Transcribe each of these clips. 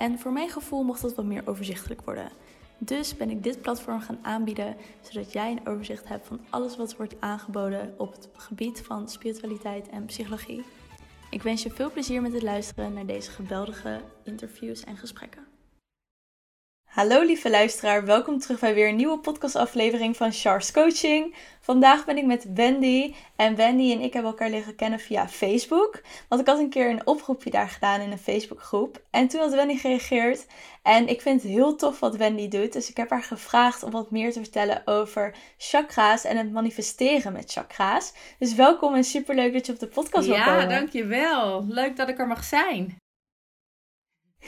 En voor mijn gevoel mocht dat wat meer overzichtelijk worden. Dus ben ik dit platform gaan aanbieden, zodat jij een overzicht hebt van alles wat wordt aangeboden op het gebied van spiritualiteit en psychologie. Ik wens je veel plezier met het luisteren naar deze geweldige interviews en gesprekken. Hallo lieve luisteraar, welkom terug bij weer een nieuwe podcastaflevering van Charles Coaching. Vandaag ben ik met Wendy en Wendy en ik hebben elkaar leren kennen via Facebook. Want ik had een keer een oproepje daar gedaan in een Facebookgroep en toen had Wendy gereageerd en ik vind het heel tof wat Wendy doet. Dus ik heb haar gevraagd om wat meer te vertellen over chakra's en het manifesteren met chakra's. Dus welkom en superleuk dat je op de podcast ja, wil komen. Ja, dankjewel. Leuk dat ik er mag zijn.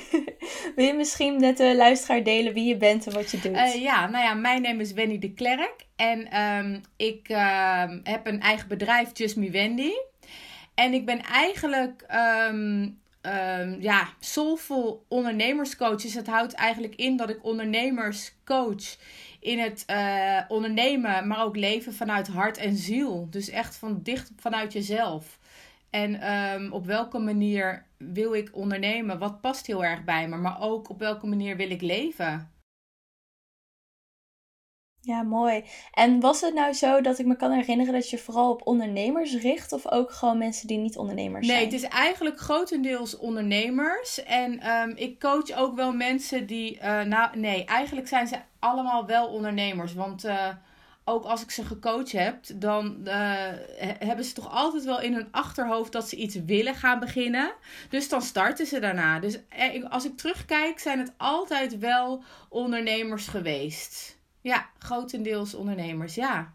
Wil je misschien met de luisteraar delen wie je bent en wat je doet? Uh, ja, nou ja, mijn naam is Wendy de Klerk. En um, ik uh, heb een eigen bedrijf, Just Me Wendy. En ik ben eigenlijk um, um, ja, soulful ondernemerscoach. Dus het houdt eigenlijk in dat ik ondernemers coach in het uh, ondernemen, maar ook leven vanuit hart en ziel. Dus echt van dicht vanuit jezelf. En op welke manier wil ik ondernemen? Wat past heel erg bij me? Maar ook op welke manier wil ik leven? Ja, mooi. En was het nou zo dat ik me kan herinneren dat je vooral op ondernemers richt of ook gewoon mensen die niet ondernemers zijn? Nee, het is eigenlijk grotendeels ondernemers. En um, ik coach ook wel mensen die. Uh, nou, nee, eigenlijk zijn ze allemaal wel ondernemers. Want. Uh, ook als ik ze gecoacht heb, dan uh, hebben ze toch altijd wel in hun achterhoofd dat ze iets willen gaan beginnen. Dus dan starten ze daarna. Dus als ik terugkijk, zijn het altijd wel ondernemers geweest. Ja, grotendeels ondernemers, ja.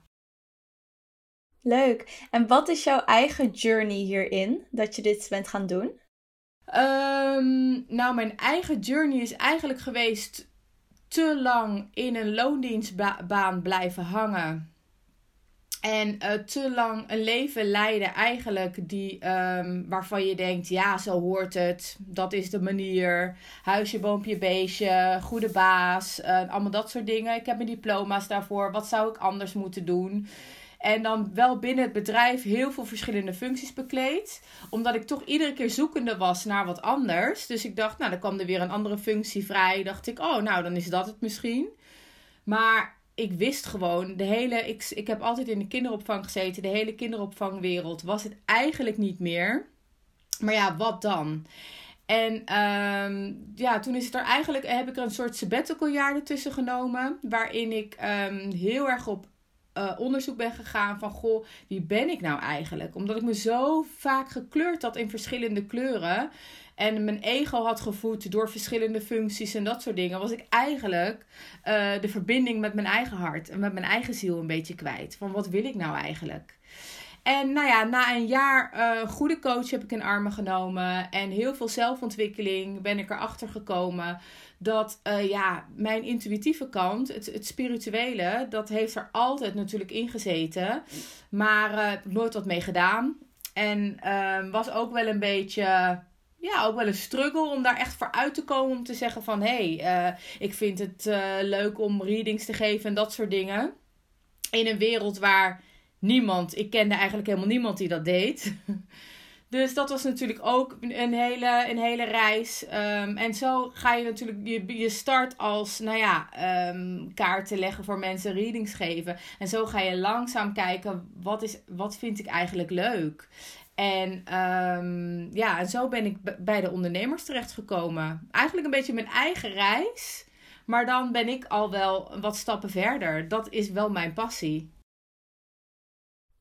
Leuk. En wat is jouw eigen journey hierin dat je dit bent gaan doen? Um, nou, mijn eigen journey is eigenlijk geweest te lang in een loondienstbaan blijven hangen. En uh, te lang een leven leiden eigenlijk die, um, waarvan je denkt, ja, zo hoort het. Dat is de manier. Huisje, boompje, beestje, goede baas. Uh, allemaal dat soort dingen. Ik heb mijn diploma's daarvoor. Wat zou ik anders moeten doen? En dan wel binnen het bedrijf heel veel verschillende functies bekleed. Omdat ik toch iedere keer zoekende was naar wat anders. Dus ik dacht, nou, dan kwam er weer een andere functie vrij. Dacht ik, oh, nou, dan is dat het misschien. Maar ik wist gewoon, de hele, ik, ik heb altijd in de kinderopvang gezeten. De hele kinderopvangwereld was het eigenlijk niet meer. Maar ja, wat dan? En um, ja, toen is het er eigenlijk, heb ik er een soort sabbatical jaar ertussen genomen. Waarin ik um, heel erg op uh, onderzoek ben gegaan van goh, wie ben ik nou eigenlijk? Omdat ik me zo vaak gekleurd had in verschillende kleuren en mijn ego had gevoed door verschillende functies en dat soort dingen, was ik eigenlijk uh, de verbinding met mijn eigen hart en met mijn eigen ziel een beetje kwijt. Van wat wil ik nou eigenlijk? En nou ja, na een jaar uh, goede coach heb ik in armen genomen en heel veel zelfontwikkeling ben ik erachter gekomen dat uh, ja, mijn intuïtieve kant, het, het spirituele, dat heeft er altijd natuurlijk in gezeten. Maar heb nooit wat mee gedaan. En uh, was ook wel een beetje, ja, ook wel een struggle om daar echt voor uit te komen. Om te zeggen van, hé, hey, ik vind het leuk om readings te geven en dat soort dingen. In een wereld waar niemand, ik kende eigenlijk helemaal niemand die dat deed. Dus dat was natuurlijk ook een hele, een hele reis. Um, en zo ga je natuurlijk, je, je start als, nou ja, um, kaarten leggen voor mensen, readings geven. En zo ga je langzaam kijken, wat, is, wat vind ik eigenlijk leuk? En um, ja, en zo ben ik bij de ondernemers terechtgekomen. Eigenlijk een beetje mijn eigen reis. Maar dan ben ik al wel wat stappen verder. Dat is wel mijn passie.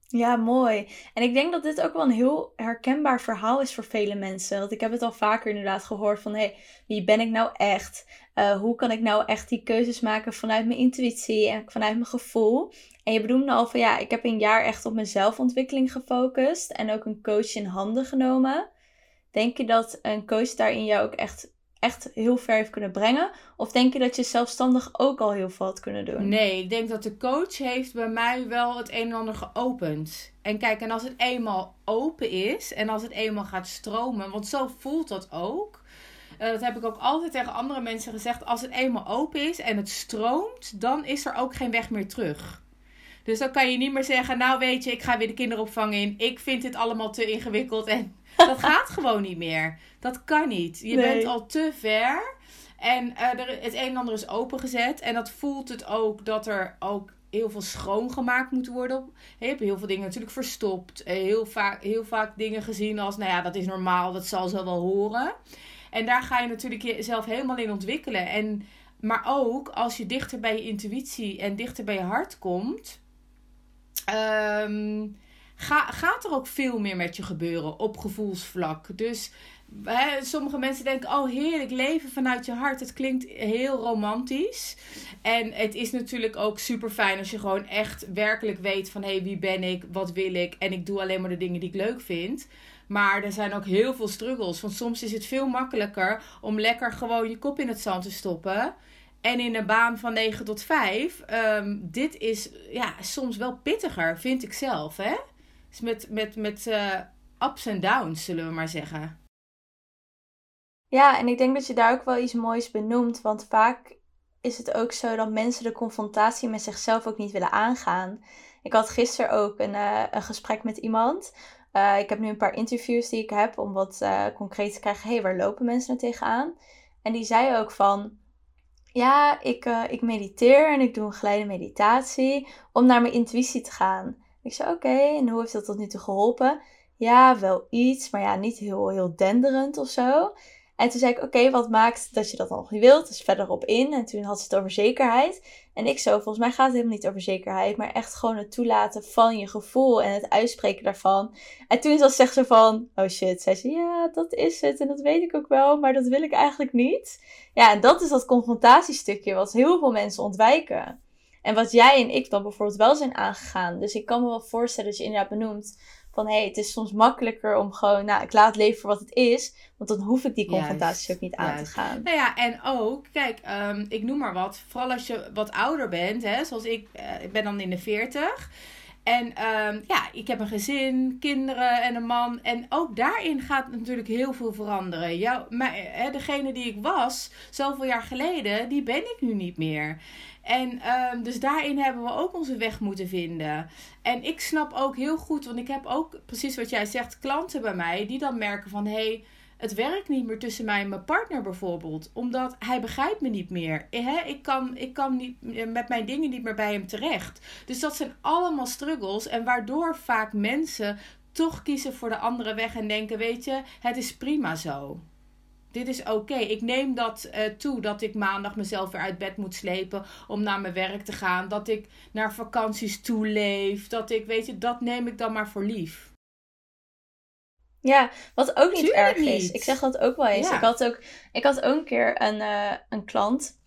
Ja, mooi. En ik denk dat dit ook wel een heel herkenbaar verhaal is voor vele mensen. Want ik heb het al vaker inderdaad gehoord van... hé, hey, wie ben ik nou echt? Uh, hoe kan ik nou echt die keuzes maken vanuit mijn intuïtie en vanuit mijn gevoel? En je bedoelde al van ja, ik heb een jaar echt op mijn zelfontwikkeling gefocust... en ook een coach in handen genomen. Denk je dat een coach daarin jou ook echt echt heel ver heeft kunnen brengen? Of denk je dat je zelfstandig ook al heel veel had kunnen doen? Nee, ik denk dat de coach heeft bij mij wel het een en ander geopend. En kijk, en als het eenmaal open is en als het eenmaal gaat stromen, want zo voelt dat ook. Uh, dat heb ik ook altijd tegen andere mensen gezegd. Als het eenmaal open is en het stroomt, dan is er ook geen weg meer terug. Dus dan kan je niet meer zeggen, nou weet je, ik ga weer de kinderopvang in. Ik vind dit allemaal te ingewikkeld en dat gaat gewoon niet meer. Dat kan niet. Je bent al te ver. En uh, er, het een en ander is opengezet. En dat voelt het ook dat er ook heel veel schoongemaakt moet worden. Je hebt heel veel dingen natuurlijk verstopt. Eh, heel vaak, heel vaak dingen gezien als, nou ja, dat is normaal, dat zal zo wel horen. En daar ga je natuurlijk jezelf helemaal in ontwikkelen. En, maar ook als je dichter bij je intuïtie en dichter bij je hart komt. Um, ga, gaat er ook veel meer met je gebeuren op gevoelsvlak. Dus hè, sommige mensen denken: Oh, heerlijk leven vanuit je hart. Het klinkt heel romantisch. En het is natuurlijk ook super fijn als je gewoon echt werkelijk weet: van hé, hey, wie ben ik? Wat wil ik? En ik doe alleen maar de dingen die ik leuk vind. Maar er zijn ook heel veel struggles. Want soms is het veel makkelijker om lekker gewoon je kop in het zand te stoppen. En in een baan van 9 tot 5. Um, ehm, dit is ja, soms wel pittiger, vind ik zelf. Hè? Dus met, met, met uh, ups en downs, zullen we maar zeggen. Ja, en ik denk dat je daar ook wel iets moois benoemt. Want vaak is het ook zo dat mensen de confrontatie met zichzelf ook niet willen aangaan. Ik had gisteren ook een, uh, een gesprek met iemand. Uh, ik heb nu een paar interviews die ik heb om wat concreet te krijgen. hey, waar lopen mensen nou tegenaan? En die zei ook van... Ja, ik, ik mediteer en ik doe een geleide meditatie om naar mijn intuïtie te gaan. Ik zei, oké, en hoe heeft dat tot nu toe geholpen? Ja, wel iets, maar ja, niet heel, heel denderend of zo. En toen zei ik, oké, wat maakt dat je dat dan nog niet wilt? Dus verderop in. En toen had ze het over zekerheid. En ik zo, volgens mij gaat het helemaal niet over zekerheid. Maar echt gewoon het toelaten van je gevoel en het uitspreken daarvan. En toen was zegt ze van, oh shit. Zei ze, ja, dat is het. En dat weet ik ook wel, maar dat wil ik eigenlijk niet. Ja, en dat is dat confrontatiestukje wat heel veel mensen ontwijken. En wat jij en ik dan bijvoorbeeld wel zijn aangegaan. Dus ik kan me wel voorstellen dat je inderdaad benoemt van hé, hey, het is soms makkelijker om gewoon, nou, ik laat leven voor wat het is. Want dan hoef ik die confrontaties ook niet aan te gaan. Nou ja, en ook, kijk, um, ik noem maar wat. Vooral als je wat ouder bent, hè, zoals ik, uh, ik ben dan in de 40. En um, ja, ik heb een gezin, kinderen en een man. En ook daarin gaat natuurlijk heel veel veranderen. Jou, maar, hè, degene die ik was, zoveel jaar geleden, die ben ik nu niet meer. En um, dus daarin hebben we ook onze weg moeten vinden. En ik snap ook heel goed, want ik heb ook precies wat jij zegt, klanten bij mij die dan merken van hé, hey, het werkt niet meer tussen mij en mijn partner bijvoorbeeld. Omdat hij begrijpt me niet meer. Ik kan, ik kan niet, met mijn dingen niet meer bij hem terecht. Dus dat zijn allemaal struggles. En waardoor vaak mensen toch kiezen voor de andere weg en denken: weet je, het is prima zo dit is oké. Ik neem dat uh, toe dat ik maandag mezelf weer uit bed moet slepen om naar mijn werk te gaan. Dat ik naar vakanties toe leef. Dat ik, weet je, dat neem ik dan maar voor lief. Ja, wat ook niet erg is. Ik zeg dat ook wel eens. Ik, had ook, ik had ook een keer een, uh, een klant.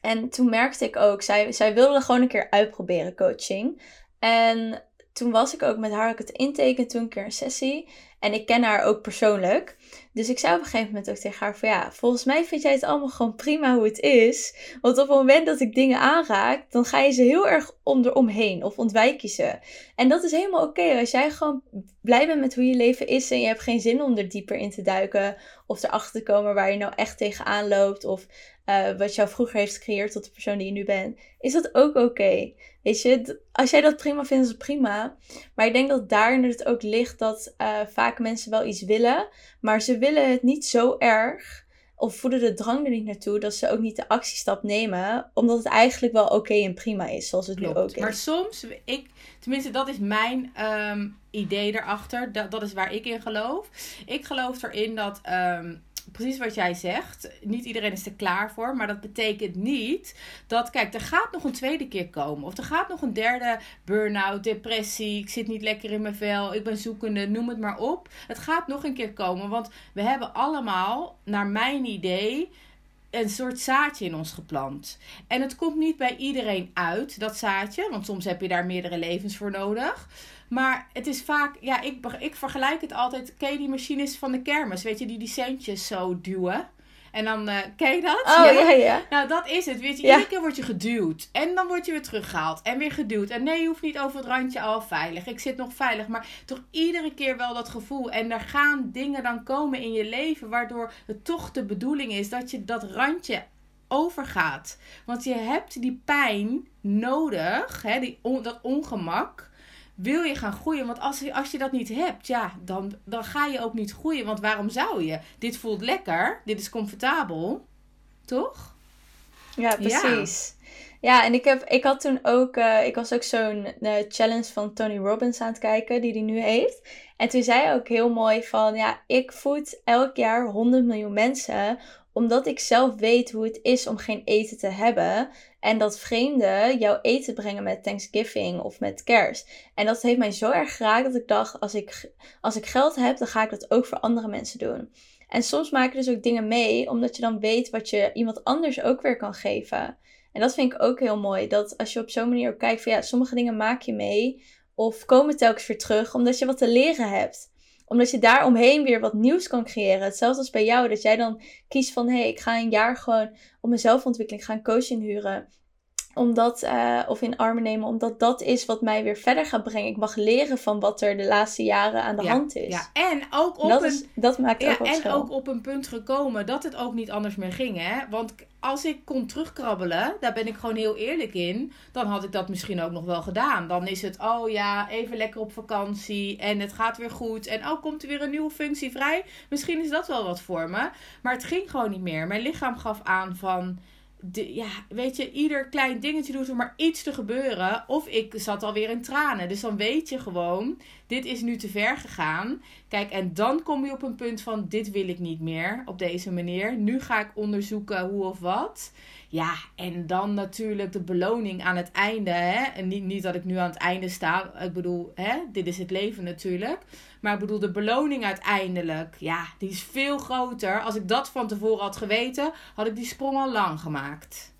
En toen merkte ik ook, zij, zij wilde gewoon een keer uitproberen coaching. En toen was ik ook met haar, ik het inteken toen een keer een sessie. En ik ken haar ook persoonlijk. Dus ik zei op een gegeven moment ook tegen haar van ja, volgens mij vind jij het allemaal gewoon prima hoe het is. Want op het moment dat ik dingen aanraak, dan ga je ze heel erg om eromheen of ontwijk je ze. En dat is helemaal oké. Als jij gewoon blij bent met hoe je leven is en je hebt geen zin om er dieper in te duiken of erachter te komen waar je nou echt tegenaan loopt of uh, wat jou vroeger heeft gecreëerd tot de persoon die je nu bent, is dat ook oké. Weet je, als jij dat prima vindt, is het prima. Maar ik denk dat daarin het ook ligt dat uh, vaak mensen wel iets willen, maar ze willen het niet zo erg of voelen de drang er niet naartoe dat ze ook niet de actiestap nemen, omdat het eigenlijk wel oké en prima is, zoals het nu ook is. Maar soms, ik, tenminste, dat is mijn um, idee erachter, dat, dat is waar ik in geloof. Ik geloof erin dat. Um, precies wat jij zegt. Niet iedereen is er klaar voor. Maar dat betekent niet dat, kijk, er gaat nog een tweede keer komen. Of er gaat nog een derde burn-out, depressie. Ik zit niet lekker in mijn vel. Ik ben zoekende, noem het maar op. Het gaat nog een keer komen. Want we hebben allemaal, naar mijn idee een soort zaadje in ons geplant. En het komt niet bij iedereen uit, dat zaadje. Want soms heb je daar meerdere levens voor nodig. Maar het is vaak, ja, ik, ik vergelijk het altijd. Ken je die machines van de kermis? Weet je, die die centjes zo duwen? En dan, uh, ken je dat? Oh, ja. ja, Nou, dat is het. Weet je, iedere keer word je geduwd. En dan word je weer teruggehaald. En weer geduwd. En nee, je hoeft niet over het randje al veilig. Ik zit nog veilig. Maar toch iedere keer wel dat gevoel. En er gaan dingen dan komen in je leven. Waardoor het toch de bedoeling is dat je dat randje overgaat. Want je hebt die pijn nodig. Hè, die dat ongemak wil je gaan groeien. Want als, als je dat niet hebt, ja, dan, dan ga je ook niet groeien. Want waarom zou je? Dit voelt lekker, dit is comfortabel, toch? Ja, precies. Ja, en ik, heb, ik had toen ook, uh, ik was ook zo'n uh, challenge van Tony Robbins aan het kijken, die hij nu heeft. En toen zei hij ook heel mooi van, ja, ik voed elk jaar 100 miljoen mensen, omdat ik zelf weet hoe het is om geen eten te hebben. En dat vreemden jouw eten brengen met Thanksgiving of met kerst. En dat heeft mij zo erg geraakt dat ik dacht, als ik, als ik geld heb, dan ga ik dat ook voor andere mensen doen. En soms maak je dus ook dingen mee, omdat je dan weet wat je iemand anders ook weer kan geven. En dat vind ik ook heel mooi. Dat als je op zo'n manier ook kijkt van ja, sommige dingen maak je mee. Of komen telkens weer terug, omdat je wat te leren hebt omdat je daar omheen weer wat nieuws kan creëren. Hetzelfde als bij jou, dat jij dan kiest van hé, hey, ik ga een jaar gewoon op mijn zelfontwikkeling gaan coach inhuren omdat, uh, of in armen nemen, omdat dat is wat mij weer verder gaat brengen. Ik mag leren van wat er de laatste jaren aan de hand is. Ja, en ook op dat een, is, dat maakt ja, ook En ook op een punt gekomen dat het ook niet anders meer ging. Hè? Want als ik kon terugkrabbelen, daar ben ik gewoon heel eerlijk in, dan had ik dat misschien ook nog wel gedaan. Dan is het, oh ja, even lekker op vakantie en het gaat weer goed. En oh, komt er weer een nieuwe functie vrij? Misschien is dat wel wat voor me. Maar het ging gewoon niet meer. Mijn lichaam gaf aan van ja, weet je, ieder klein dingetje doet er maar iets te gebeuren. Of ik zat alweer in tranen. Dus dan weet je gewoon, dit is nu te ver gegaan. Kijk, en dan kom je op een punt van, dit wil ik niet meer op deze manier. Nu ga ik onderzoeken hoe of wat. Ja, en dan natuurlijk de beloning aan het einde. Hè? En niet, niet dat ik nu aan het einde sta. Ik bedoel, hè? dit is het leven natuurlijk. Maar ik bedoel, de beloning uiteindelijk, ja, die is veel groter. Als ik dat van tevoren had geweten, had ik die sprong al lang gemaakt.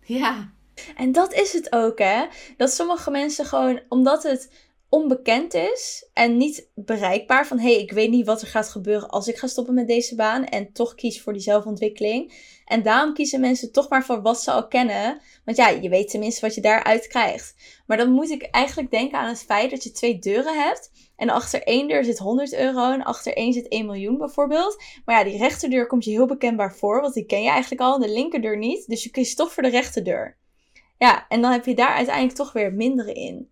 Ja. En dat is het ook, hè? Dat sommige mensen gewoon, omdat het onbekend is en niet bereikbaar van hé, hey, ik weet niet wat er gaat gebeuren als ik ga stoppen met deze baan en toch kies voor die zelfontwikkeling. En daarom kiezen mensen toch maar voor wat ze al kennen, want ja, je weet tenminste wat je daaruit krijgt. Maar dan moet ik eigenlijk denken aan het feit dat je twee deuren hebt en achter één deur zit 100 euro en achter één zit 1 miljoen bijvoorbeeld. Maar ja, die rechterdeur komt je heel bekendbaar voor, want die ken je eigenlijk al, de linkerdeur niet. Dus je kiest toch voor de rechterdeur. Ja, en dan heb je daar uiteindelijk toch weer mindere in.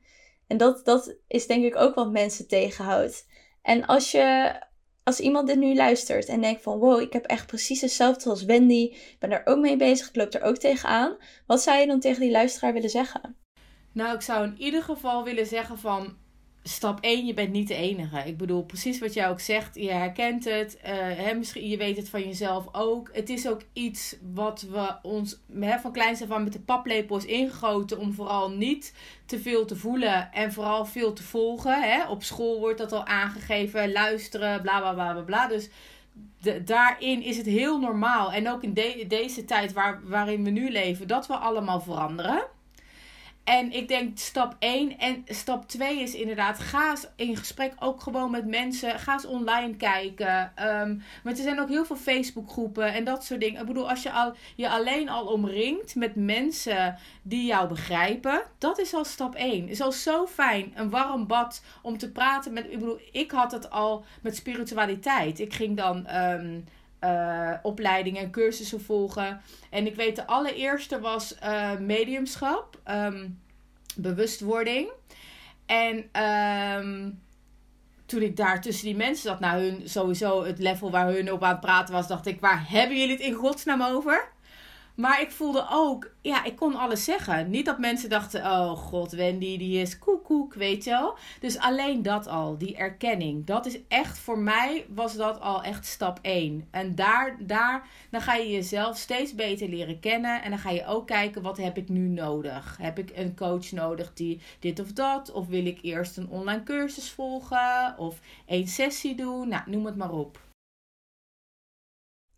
En dat, dat is denk ik ook wat mensen tegenhoudt. En als je, als iemand dit nu luistert en denkt van wow, ik heb echt precies hetzelfde als Wendy, ik ben er ook mee bezig, ik loop er ook tegenaan. Wat zou je dan tegen die luisteraar willen zeggen? Nou, ik zou in ieder geval willen zeggen van stap 1, je bent niet de enige. Ik bedoel, precies wat jij ook zegt, je herkent het. Uh, hè, misschien, je weet het van jezelf ook. Het is ook iets wat we ons hè, van kleins af met de paplepel is ingegoten... om vooral niet te veel te voelen en vooral veel te volgen. Hè. Op school wordt dat al aangegeven, luisteren, bla bla bla bla bla. Dus daarin is het heel normaal. En ook in deze tijd waar, waarin we nu leven, dat we allemaal veranderen. En ik denk stap 1 en stap 2 is inderdaad, ga eens in gesprek ook gewoon met mensen. Ga eens online kijken. Maar er zijn ook heel veel Facebookgroepen en dat soort dingen. Ik bedoel, als je al, je alleen al omringt met mensen die jou begrijpen, dat is al stap 1. Het is al zo fijn, een warm bad om te praten met. Ik bedoel, ik had het al met spiritualiteit. Ik ging dan. Um, uh, opleidingen en cursussen volgen. En ik weet, de allereerste was uh, mediumschap, um, bewustwording. En um, toen ik daar tussen die mensen zat, nou hun sowieso het level waar hun op aan het praten was, dacht ik, waar hebben jullie het in godsnaam over? Maar ik voelde ook, ja, ik kon alles zeggen. Niet dat mensen dachten, oh god, Wendy, die is koekoek, weet je wel. Dus alleen dat al, die erkenning. Dat is echt, voor mij was dat al echt stap 1. En daar, daar, dan ga je jezelf steeds beter leren kennen. En dan ga je ook kijken, wat heb ik nu nodig? Heb ik een coach nodig die dit of dat? Of wil ik eerst een online cursus volgen? Of één sessie doen? Nou, noem het maar op.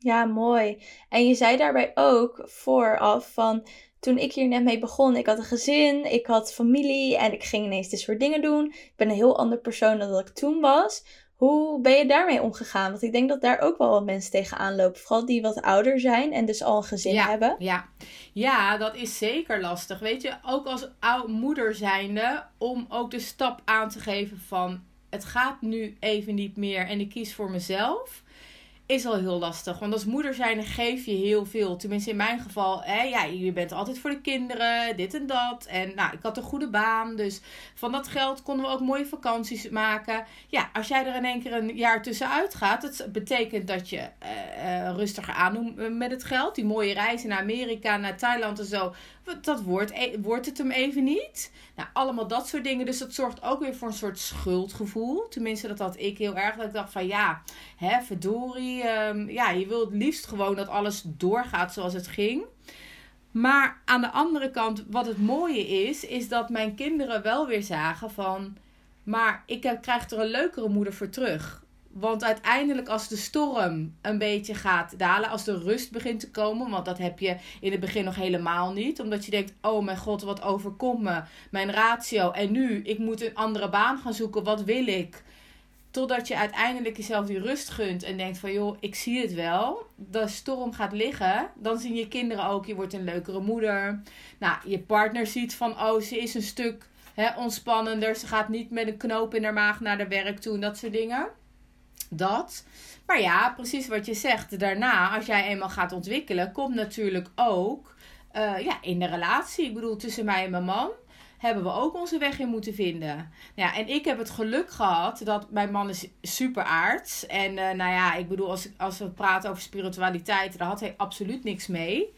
Ja, mooi. En je zei daarbij ook vooraf van toen ik hier net mee begon, ik had een gezin, ik had familie en ik ging ineens dit soort dingen doen. Ik ben een heel ander persoon dan dat ik toen was. Hoe ben je daarmee omgegaan? Want ik denk dat daar ook wel wat mensen tegenaan lopen. Vooral die wat ouder zijn en dus al een gezin hebben. Ja. ja, dat is zeker lastig. Weet je, ook als oud moeder zijnde, om ook de stap aan te geven van het gaat nu even niet meer en ik kies voor mezelf is al heel lastig. Want als moeder zijn geef je heel veel. Tenminste, in mijn geval, hè, ja, je bent altijd voor de kinderen, dit en dat. En nou, ik had een goede baan. Dus van dat geld konden we ook mooie vakanties maken. Ja, als jij er in één keer een jaar tussenuit gaat, dat betekent dat je uh, rustiger aandoet met het geld. Die mooie reizen naar Amerika, naar Thailand en zo. Dat wordt, e-, wordt het hem even niet. Nou, allemaal dat soort dingen. Dus dat zorgt ook weer voor een soort schuldgevoel. Tenminste, dat had ik heel erg. Dat ik dacht van ja, hè, verdorie. Um, ja, je wil het liefst gewoon dat alles doorgaat zoals het ging. Maar aan de andere kant, wat het mooie is, is dat mijn kinderen wel weer zagen van. Maar ik krijg er een leukere moeder voor terug. Want uiteindelijk als de storm een beetje gaat dalen, als de rust begint te komen, want dat heb je in het begin nog helemaal niet, omdat je denkt, oh mijn god, wat overkomt me, mijn ratio en nu, ik moet een andere baan gaan zoeken, wat wil ik? Totdat je uiteindelijk jezelf die rust gunt en denkt van joh, ik zie het wel. De storm gaat liggen. Dan zien je kinderen ook, je wordt een leukere moeder. Nou, je partner ziet van oh, ze is een stuk hè, ontspannender. Ze gaat niet met een knoop in haar maag naar de werk toe en dat soort dingen dat. Maar ja, precies wat je zegt. Daarna, als jij eenmaal gaat ontwikkelen, komt natuurlijk ook uh, ja, in de relatie. Ik bedoel, tussen mij en mijn man hebben we ook onze weg in moeten vinden. Ja, en ik heb het geluk gehad dat mijn man is super aards. En uh, nou ja, ik bedoel, als, als we praten over spiritualiteit, daar had hij absoluut niks mee.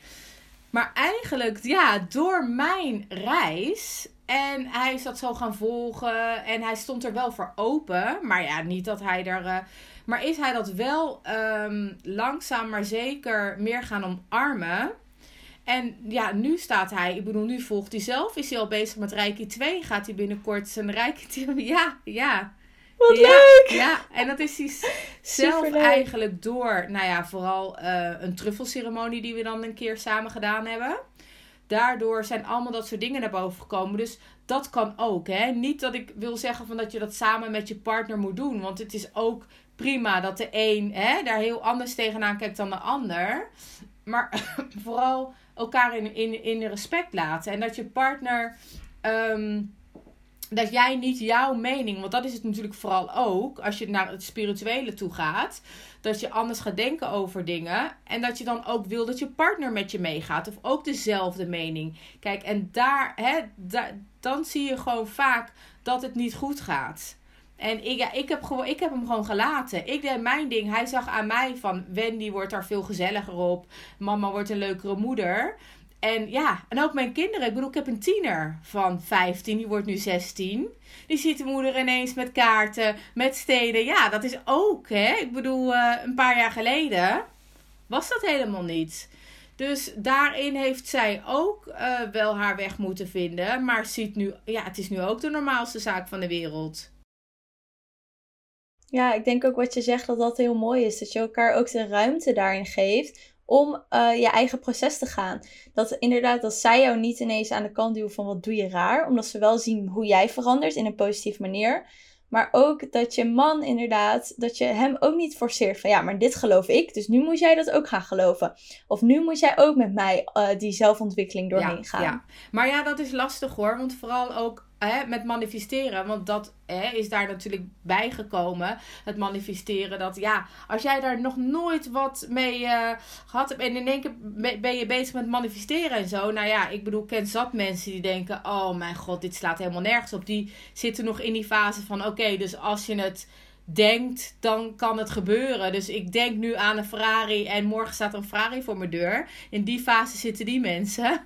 Maar eigenlijk, ja, door mijn reis en hij is dat zo gaan volgen. En hij stond er wel voor open. Maar ja, niet dat hij er. Uh, maar is hij dat wel um, langzaam maar zeker meer gaan omarmen. En ja, nu staat hij, ik bedoel, nu volgt hij zelf. Is hij al bezig met Reiki 2? Gaat hij binnenkort zijn Reiki 2? Ja, ja. Wat leuk! Ja, en dat is hij zelf eigenlijk door, nou ja, vooral uh, een truffelceremonie die we dan een keer samen gedaan hebben daardoor zijn allemaal dat soort dingen naar boven gekomen. Dus dat kan ook. Hè? Niet dat ik wil zeggen van dat je dat samen met je partner moet doen. Want het is ook prima dat de een hè, daar heel anders tegenaan kijkt dan de ander. Maar vooral elkaar in, in, in respect laten. En dat je partner. Ehm, dat jij niet jouw mening, want dat is het natuurlijk vooral ook, als je naar het spirituele toe gaat, dat je anders gaat denken over dingen en dat je dan ook wil dat je partner met je meegaat of ook dezelfde mening. Kijk, en daar, hè, daar, dan zie je gewoon vaak dat het niet goed gaat. En ik, ik, heb gewoon, ik heb hem gewoon gelaten. Ik deed mijn ding. Hij zag aan mij van Wendy wordt daar veel gezelliger op. Mama wordt een leukere moeder. En ja, en ook mijn kinderen. Ik bedoel, ik heb een tiener van 15, die wordt nu 16. Die ziet de moeder ineens met kaarten, met steden. Ja, dat is ook, hè. Ik bedoel, uh, een paar jaar geleden was dat helemaal niet. Dus daarin heeft zij ook uh, wel haar weg moeten vinden. Maar ziet nu, ja, het is nu ook de normaalste zaak van de wereld. Ja, ik denk ook wat je zegt dat dat heel mooi is. Dat je elkaar ook de ruimte daarin geeft om uh, je eigen proces te gaan. Dat inderdaad, dat zij jou niet ineens aan de kant duwen van wat doe je raar. Omdat ze wel zien hoe jij verandert in een positieve manier. Maar ook dat je man inderdaad, dat je hem ook niet forceert van ja, maar dit geloof ik, dus nu moet jij dat ook gaan geloven. Of nu moet jij ook met mij uh, die zelfontwikkeling doorheen gaan. Ja. Maar ja, dat is lastig hoor, want vooral ook met manifesteren, want dat hè, is daar natuurlijk bijgekomen. Het manifesteren, dat ja, als jij daar nog nooit wat mee uh, gehad hebt en in één keer ben je bezig met manifesteren en zo. Nou ja, ik bedoel, ik ken zat mensen die denken: oh mijn god, dit slaat helemaal nergens op. Die zitten nog in die fase van: oké, dus als je het denkt, dan kan het gebeuren. Dus ik denk nu aan een Ferrari en morgen staat een Ferrari voor mijn deur. In die fase zitten die mensen.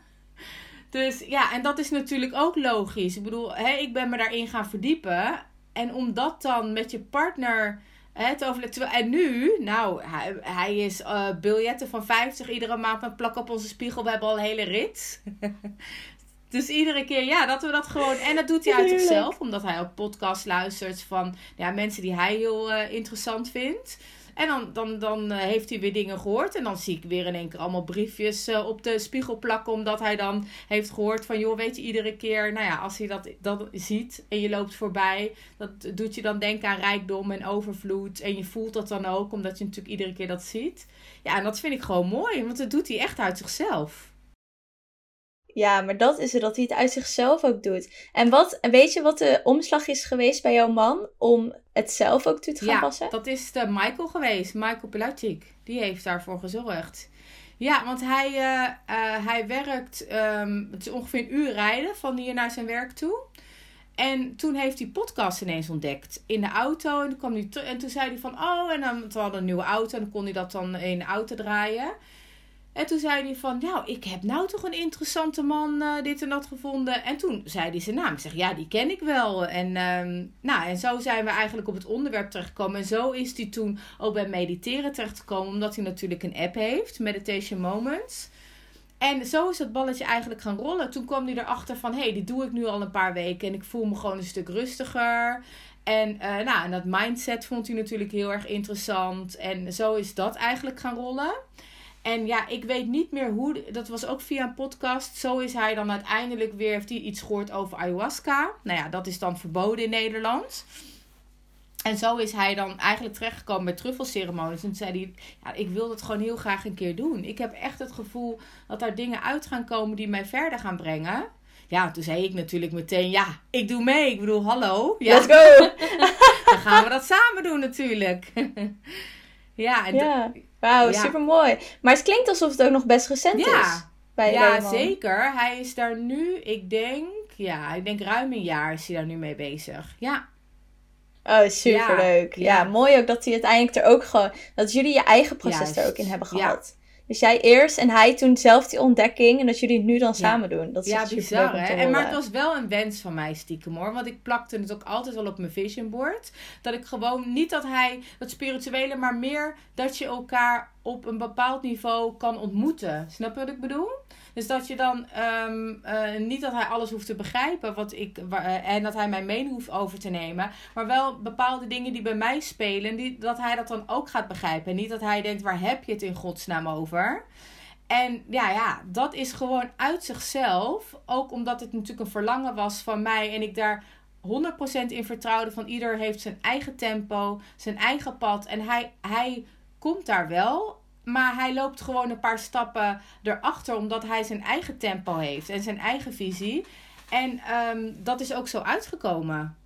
Dus ja, en dat is natuurlijk ook logisch. Ik bedoel, hè, ik ben me daarin gaan verdiepen. En om dat dan met je partner hè, te overleggen. En nu, nou, hij, hij is uh, biljetten van 50 iedere maand met plak op onze spiegel. We hebben al een hele rit. dus iedere keer, ja, dat we dat gewoon. En dat doet hij uit zichzelf, omdat hij ook podcasts luistert van ja, mensen die hij heel uh, interessant vindt. En dan, dan, dan eh, heeft hij weer dingen gehoord. En dan zie ik weer in één keer allemaal briefjes uh, op de spiegel plakken. Omdat hij dan heeft gehoord van, joh, weet je, iedere keer, nou ja, als hij dat, dat ziet en je loopt voorbij, dat doet je dan denken aan rijkdom en overvloed. En je voelt dat dan ook, omdat je natuurlijk iedere keer dat ziet. Ja, en dat vind ik gewoon mooi, want dat doet hij echt uit zichzelf. Ja, maar dat is het, dat hij het uit zichzelf ook doet. En wat, weet je wat de omslag is geweest bij jouw man om het zelf ook toe te gaan ja, passen? dat is de Michael geweest, Michael Pilacic. Die heeft daarvoor gezorgd. Ja, want hij, uh, uh, hij werkt, um, het is ongeveer een uur rijden van hier naar zijn werk toe. En toen heeft hij podcast ineens ontdekt in de auto. En toen, kwam hij en toen zei hij van, oh, en dan, we hadden een nieuwe auto. En dan kon hij dat dan in de auto draaien. En toen zei hij van, nou, ik heb nou toch een interessante man uh, dit en dat gevonden. En toen zei hij zijn naam. Ik zeg, ja, die ken ik wel. En, um, nou, en zo zijn we eigenlijk op het onderwerp terechtgekomen. En zo is hij toen ook bij mediteren terechtgekomen. Omdat hij natuurlijk een app heeft, Meditation Moments. En zo is dat balletje eigenlijk gaan rollen. Toen kwam hij erachter van, hé, hey, dit doe ik nu al een paar weken. En ik voel me gewoon een stuk rustiger. En, uh, nou, en dat mindset vond hij natuurlijk heel erg interessant. En zo is dat eigenlijk gaan rollen. En ja, ik weet niet meer hoe. Dat was ook via een podcast. Zo is hij dan uiteindelijk weer. Heeft hij iets gehoord over ayahuasca? Nou ja, dat is dan verboden in Nederland. En zo is hij dan eigenlijk terechtgekomen bij truffelceremonies. En toen zei hij: ja, Ik wil dat gewoon heel graag een keer doen. Ik heb echt het gevoel dat daar dingen uit gaan komen die mij verder gaan brengen. Ja, toen zei ik natuurlijk meteen: Ja, ik doe mee. Ik bedoel, hallo. Ja. Let's go! dan gaan we dat samen doen, natuurlijk. ja, en ja. Wauw, ja. super mooi. Maar het klinkt alsof het ook nog best recent ja. is. Bij ja, zeker. Hij is daar nu, ik denk, ja, ik denk ruim een jaar is hij daar nu mee bezig. Ja. Oh, super leuk. Ja, ja, mooi ook dat hij uiteindelijk er ook gewoon, dat jullie je eigen proces Juist. er ook in hebben gehad. Dus jij eerst en hij toen zelf die ontdekking. En dat jullie het nu dan samen doen. Dat is ja, bizar hè. En, maar het was wel een wens van mij stiekem hoor. Want ik plakte het ook altijd al op mijn vision board. Dat ik gewoon, niet dat hij dat spirituele, maar meer dat je elkaar op een bepaald niveau kan ontmoeten. Snap je wat ik bedoel? Dus dat je dan um, uh, niet dat hij alles hoeft te begrijpen wat ik, uh, en dat hij mijn mening hoeft over te nemen, maar wel bepaalde dingen die bij mij spelen, die, dat hij dat dan ook gaat begrijpen. En niet dat hij denkt: waar heb je het in godsnaam over? En ja, ja, dat is gewoon uit zichzelf. Ook omdat het natuurlijk een verlangen was van mij en ik daar 100% in vertrouwde van ieder heeft zijn eigen tempo, zijn eigen pad. En hij, hij komt daar wel. Maar hij loopt gewoon een paar stappen erachter, omdat hij zijn eigen tempo heeft en zijn eigen visie. En um, dat is ook zo uitgekomen.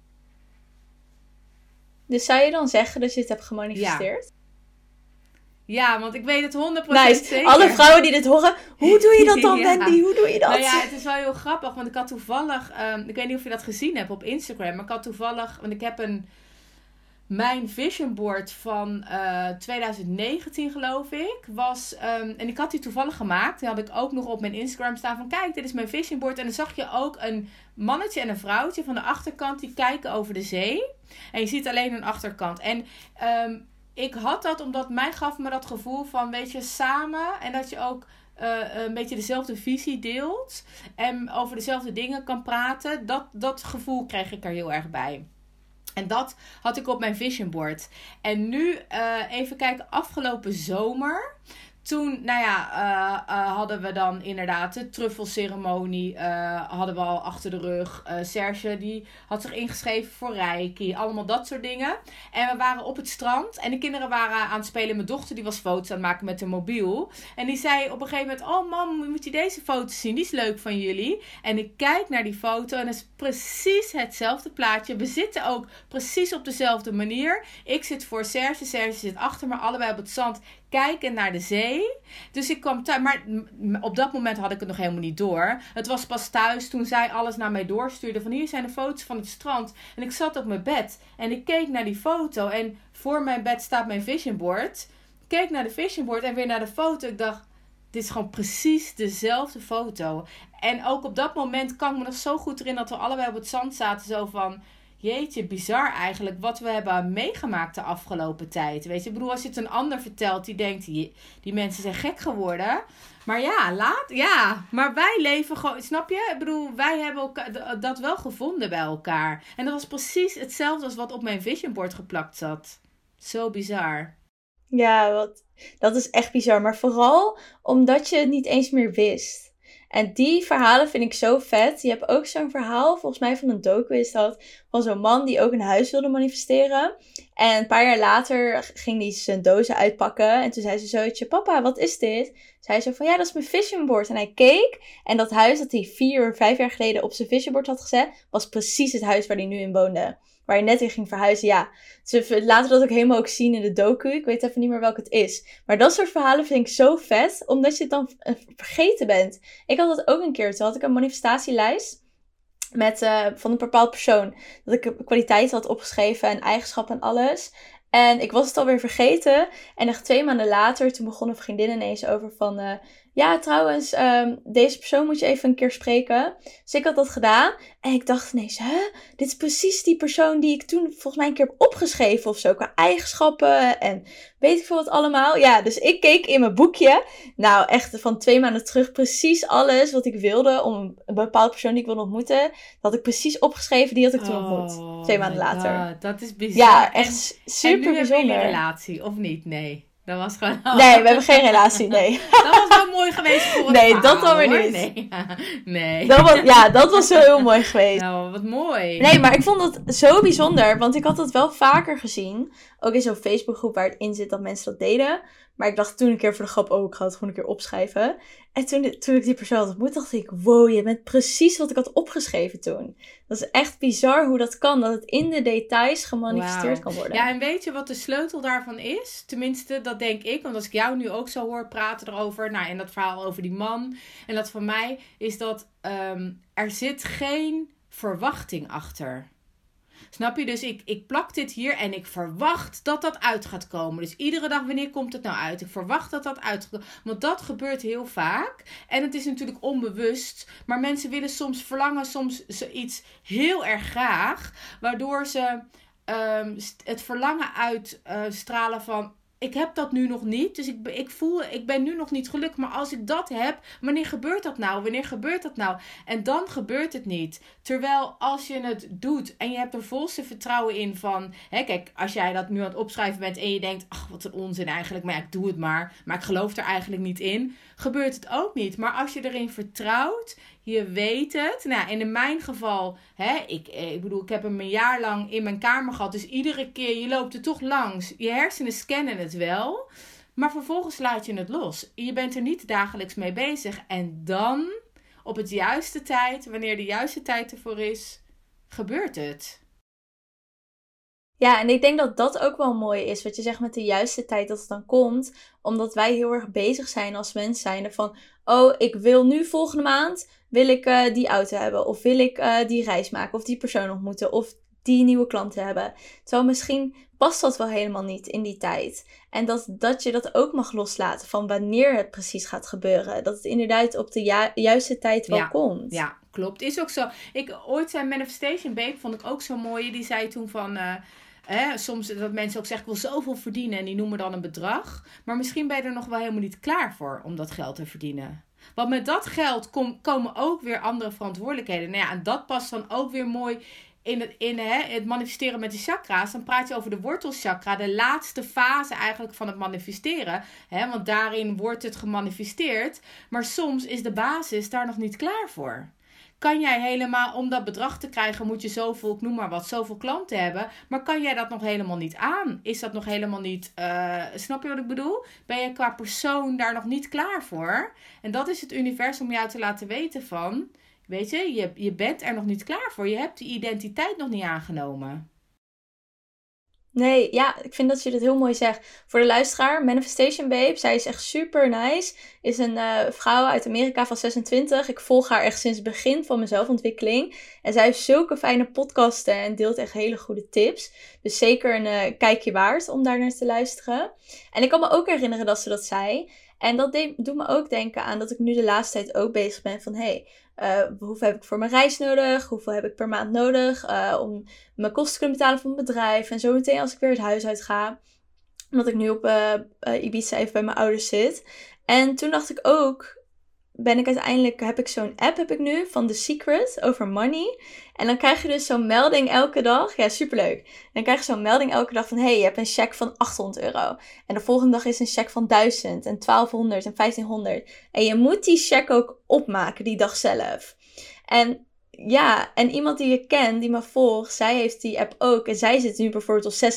Dus zou je dan zeggen dat je het hebt gemanifesteerd? Ja. Ja, want ik weet het 100% nice. zeker. Alle vrouwen die dit horen, hoe doe je dat dan, ja. Wendy? Hoe doe je dat? Nou ja, het is wel heel grappig, want ik had toevallig, um, ik weet niet of je dat gezien hebt op Instagram, maar ik had toevallig, want ik heb een, mijn vision board van uh, 2019 geloof ik, was, um, en ik had die toevallig gemaakt, die had ik ook nog op mijn Instagram staan van, kijk, dit is mijn vision board. En dan zag je ook een mannetje en een vrouwtje van de achterkant, die kijken over de zee. En je ziet alleen hun achterkant. En... Um, ik had dat omdat mij gaf me dat gevoel van, weet je, samen. En dat je ook uh, een beetje dezelfde visie deelt. En over dezelfde dingen kan praten. Dat, dat gevoel kreeg ik er heel erg bij. En dat had ik op mijn vision board. En nu uh, even kijken, afgelopen zomer toen, nou ja, uh, uh, hadden we dan inderdaad de truffelceremonie. Uh, hadden we al achter de rug. Serge die had zich ingeschreven voor Reiki. Allemaal dat soort dingen. En we waren op het strand. En de kinderen waren aan het spelen. Mijn dochter die was foto's aan het maken met een mobiel. En die zei op een gegeven moment... Oh mam, moet je deze foto zien? Die is leuk van jullie. En ik kijk naar die foto. En het is precies hetzelfde plaatje. We zitten ook precies op dezelfde manier. Ik zit voor Serge. Serge zit achter me. Allebei op het zand kijken naar de zee. Dus ik kwam thuis. Maar op dat moment had ik het nog helemaal niet door. Het was pas thuis toen zij alles naar mij doorstuurde. Van hier zijn de foto's van het strand. En ik zat op mijn bed. En ik keek naar die foto. En voor mijn bed staat mijn vision board. Ik keek naar de vision board en weer naar de foto. Ik dacht, dit is gewoon precies dezelfde foto. En ook op dat moment kan ik me nog zo goed erin dat we allebei op het zand zaten. Zo van jeetje, bizar eigenlijk wat we hebben meegemaakt de afgelopen tijd. Weet je, ik als je het een ander vertelt, die denkt, die, die mensen zijn gek geworden. Maar ja, laat, ja, maar wij leven gewoon, snap je? Ik bedoel, wij hebben elkaar, dat wel gevonden bij elkaar. En dat was precies hetzelfde als wat op mijn vision board geplakt zat. Zo bizar. Ja, wat, dat is echt bizar. Maar vooral omdat je het niet eens meer wist. En die verhalen vind ik zo vet. Je hebt ook zo'n verhaal, volgens mij van een docu dat, van zo'n man die ook een huis wilde manifesteren. En een paar jaar later ging hij zijn dozen uitpakken. En toen zei ze zoiets, papa, wat is dit? Zei ze van, ja, dat is mijn vision board. En hij keek en dat huis dat hij vier, vijf jaar geleden op zijn vision board had gezet, was precies het huis waar hij nu in woonde waar je net in ging verhuizen. Ja, ze laten dat ook helemaal ook zien in de docu. Ik weet even niet meer welk het is. Maar dat soort verhalen vind ik zo vet, omdat je het dan eh, vergeten bent. Ik had dat ook een keer. Toen had ik een manifestatielijst met, uh, van een bepaald persoon. Dat ik kwaliteit had opgeschreven en eigenschappen en alles. En ik was het alweer vergeten. En echt twee maanden later, toen begon een vriendin ineens over van... Uh, ja, trouwens, um, deze persoon moet je even een keer spreken. Dus ik had dat gedaan. En ik dacht ineens, hè? Dit is precies die persoon die ik toen volgens mij een keer heb opgeschreven of zo. Qua eigenschappen en weet ik veel wat allemaal. Ja, dus ik keek in mijn boekje. Nou, echt van twee maanden terug precies alles wat ik wilde om een bepaalde persoon die ik wilde ontmoeten. Dat had ik precies opgeschreven, die had ik toen ontmoet. Oh twee maanden later. God, dat is bizar. Ja, echt super en nu bijzonder. een relatie, of niet? Nee. Dat was gewoon... Nee, we hebben geen relatie, nee. dat was wel mooi geweest voor Nee, verhaal, dat dan weer hoor. niet. Nee. nee. Dat was, ja, dat was wel heel mooi geweest. Nou, wat mooi. Nee, maar ik vond het zo bijzonder, want ik had het wel vaker gezien. Ook in zo'n Facebookgroep waar het in zit dat mensen dat deden. Maar ik dacht toen een keer voor de grap, oh, ik ga het gewoon een keer opschrijven. En toen, toen ik die persoon had ontmoet, dacht ik, wow, je bent precies wat ik had opgeschreven toen. Dat is echt bizar hoe dat kan, dat het in de details gemanifesteerd kan worden. Ja, en weet je wat de sleutel daarvan is? Tenminste, dat denk ik. Want als ik jou nu ook zo hoor praten erover, nou, en dat verhaal over die man. En dat van mij is dat ehm, er zit geen verwachting achter. Snap je? Dus ik, ik plak dit hier en ik verwacht dat dat uit gaat komen. Dus iedere dag, wanneer komt het nou uit? Ik verwacht dat dat uit gaat. Want dat gebeurt heel vaak. En het is natuurlijk onbewust. Maar mensen willen soms verlangen soms iets heel erg graag. Waardoor ze ehm, het verlangen uitstralen van... Ik heb dat nu nog niet. Dus ik, ik voel, ik ben nu nog niet gelukkig. Maar als ik dat heb, wanneer gebeurt dat nou? Wanneer gebeurt dat nou? En dan gebeurt het niet. Terwijl als je het doet en je hebt er volste vertrouwen in van... Hè, kijk, als jij dat nu aan het opschrijven bent en je denkt... Ach, wat een onzin eigenlijk. Maar ik doe het maar. Maar ik geloof er eigenlijk niet in. Gebeurt het ook niet. Maar als je erin vertrouwt, je weet het. Nou, en in mijn geval, hè, ik, eh, ik bedoel, ik heb hem een jaar lang in mijn kamer gehad. Dus iedere keer, je loopt er toch langs. Je hersenen scannen het wel. Maar vervolgens laat je het los. Je bent er niet dagelijks mee bezig. En dan, op het juiste tijd, wanneer de juiste tijd ervoor is, gebeurt het. Ja, en ik denk dat dat ook wel mooi is. Wat je zegt met de juiste tijd dat het dan komt. Omdat wij heel erg bezig zijn als mens zijnde van... Oh, ik wil nu volgende maand wil ik eh, die auto hebben. Of wil ik eh, die reis maken. Of die persoon ontmoeten. Of die nieuwe klanten hebben. Terwijl misschien past dat wel helemaal niet in die tijd. En dat, dat je dat ook mag loslaten van wanneer het precies gaat gebeuren. Dat het inderdaad op de ju- juiste tijd wel Ja, komt. Ja, klopt. Is ook zo. Ik ooit zei Manifestation Babe, vond ik ook zo mooi. Die zei toen van. eh, hè, soms dat mensen ook zeggen, ik wil zoveel verdienen. En die noemen dan een bedrag. Maar misschien ben je er nog wel helemaal niet klaar voor om dat geld te verdienen. Want met dat geld kom- komen ook weer andere verantwoordelijkheden. Nou ja, en dat past dan ook weer mooi in het, in, hè, het manifesteren met de chakra's. Dan praat je over de wortelchakra, de laatste fase eigenlijk van het manifesteren. Hè, want daarin wordt het gemanifesteerd. Maar soms is de basis daar nog niet klaar voor. Kan jij helemaal, om dat bedrag te krijgen, moet je zoveel, ik noem maar wat, zoveel klanten hebben. Maar kan jij dat nog helemaal niet aan? Is dat nog helemaal niet, eh, snap je wat ik bedoel? Ben je qua persoon daar nog niet klaar voor? En dat is het universum om jou te laten weten van, weet je, je, je bent er nog niet klaar voor. Je hebt die identiteit nog niet aangenomen. Nee, ja, ik vind dat je dit heel mooi zegt. Voor de luisteraar, Manifestation Babe, zij is echt super nice. Is een eh, vrouw uit Amerika van 26. Ik volg haar echt sinds het begin van mijn zelfontwikkeling. En zij heeft zulke fijne podcasten en deelt echt hele goede tips. Dus zeker een eh, kijkje waard om daar naar te luisteren. En ik kan me ook herinneren dat ze dat zei. En dat doet me ook denken aan dat ik nu de laatste tijd ook bezig ben van... Hey, eh, hoeveel heb ik voor mijn reis nodig? Hoeveel heb ik per maand nodig eh, om mijn kosten te kunnen betalen voor mijn bedrijf. En zo meteen als ik weer het huis uit ga. Omdat ik nu op eh, Ibiza even bij mijn ouders zit. En toen dacht ik ook, ben ik uiteindelijk, heb ik zo'n app heb ik nu van The Secret over money. En dan krijg je dus zo'n melding elke dag. Ja, superleuk. Dan krijg je zo'n melding elke dag van, hey, je hebt een cheque van 800 euro. En de volgende dag is een cheque van 1000 en 1200 en 1500. En je moet die cheque ook opmaken die dag zelf. En ja, en iemand die je kent, die me volgt, zij heeft die app ook. En zij zit nu bijvoorbeeld op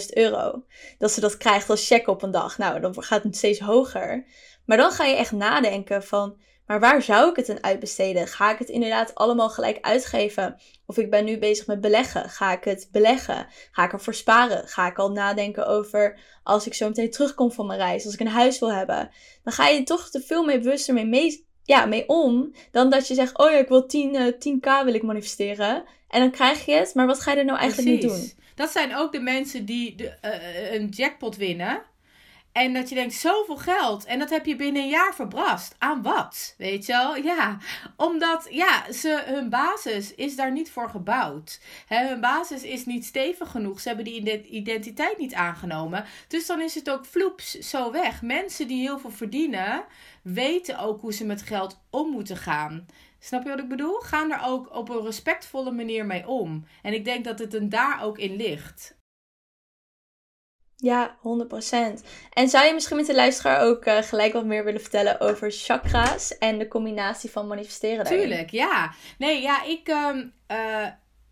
36.000 euro. Dat ze dat krijgt als check op een dag. Nou, dan gaat het steeds hoger. Maar dan ga je echt nadenken van, maar waar zou ik het aan uitbesteden? Ga ik het inderdaad allemaal gelijk uitgeven? Of ik ben nu bezig met beleggen. Ga ik het beleggen? Ga ik ervoor sparen? Ga ik al nadenken over als ik zo meteen terugkom van mijn reis, als ik een huis wil hebben? Dan ga je toch te veel mee bewuster mee, mee, ja, mee om. Dan dat je zegt, oh ja, ik wil 10, uh, 10k wil ik manifesteren. En dan krijg je het, maar wat ga je er nou eigenlijk Precies. mee doen? Dat zijn ook de mensen die de, uh, een jackpot winnen. En dat je denkt, zoveel geld. En dat heb je binnen een jaar verbrast. Aan wat? Weet je wel? Ja, omdat ja, ze, hun basis is daar niet voor gebouwd. He, hun basis is niet stevig genoeg. Ze hebben die identiteit niet aangenomen. Dus dan is het ook vloeps zo weg. Mensen die heel veel verdienen, weten ook hoe ze met geld om moeten gaan. Snap je wat ik bedoel? Gaan er ook op een respectvolle manier mee om. En ik denk dat het een daar ook in ligt. Ja, 100%. En zou je misschien met de luisteraar ook uh, gelijk wat meer willen vertellen over chakra's en de combinatie van manifesteren daarin? Tuurlijk, ja. Nee, ja, ik, um, uh,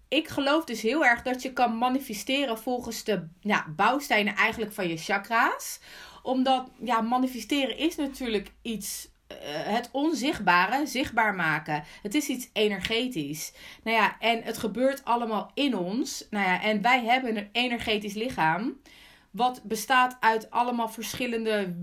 ik geloof dus heel erg dat je kan manifesteren volgens de ja, bouwstenen eigenlijk van je chakra's. Omdat, ja, manifesteren is natuurlijk iets uh, het onzichtbare zichtbaar maken. Het is iets energetisch. Nou ja, en het gebeurt allemaal in ons. Nou ja, en wij hebben een energetisch lichaam. Wat bestaat uit allemaal verschillende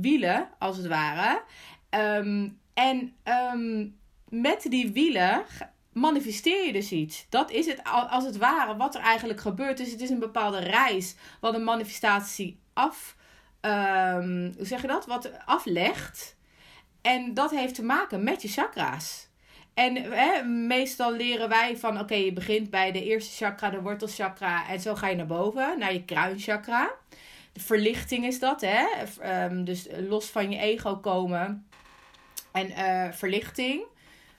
wielen, als het ware. Um, en um, met die wielen manifesteer je dus iets. Dat is het als het ware wat er eigenlijk gebeurt. Dus het is een bepaalde reis wat een manifestatie af. Um, hoe zeg je dat? Wat aflegt. En dat heeft te maken met je chakra's. En hè, meestal leren wij van, oké, je begint bij de eerste chakra, de wortelchakra, en zo ga je naar boven, naar je kruinchakra. De verlichting is dat, hè? Um, dus los van je ego komen en uh, verlichting.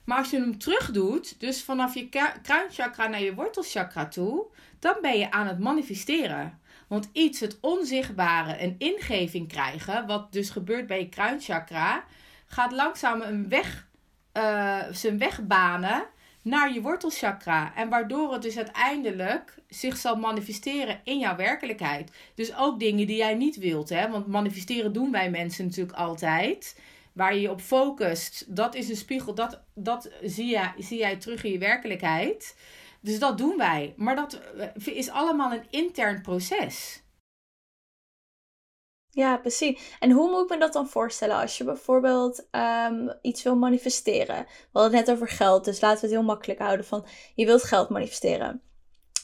Maar als je hem terug doet, dus vanaf je kruinchakra naar je wortelchakra toe, dan ben je aan het manifesteren. Want iets, het onzichtbare, een ingeving krijgen, wat dus gebeurt bij je kruinchakra, gaat langzaam een weg uh, zijn weg banen naar je wortelchakra. En waardoor het dus uiteindelijk zich zal manifesteren in jouw werkelijkheid. Dus ook dingen die jij niet wilt. Hè? Want manifesteren doen wij mensen natuurlijk altijd. Waar je je op focust, dat is een spiegel. Dat, dat zie, jij, zie jij terug in je werkelijkheid. Dus dat doen wij. Maar dat eh, is allemaal een intern proces. Ja, precies. En hoe moet ik me dat dan voorstellen als je bijvoorbeeld um, iets wil manifesteren? We hadden het net over geld, dus laten we het heel makkelijk houden van je wilt geld manifesteren.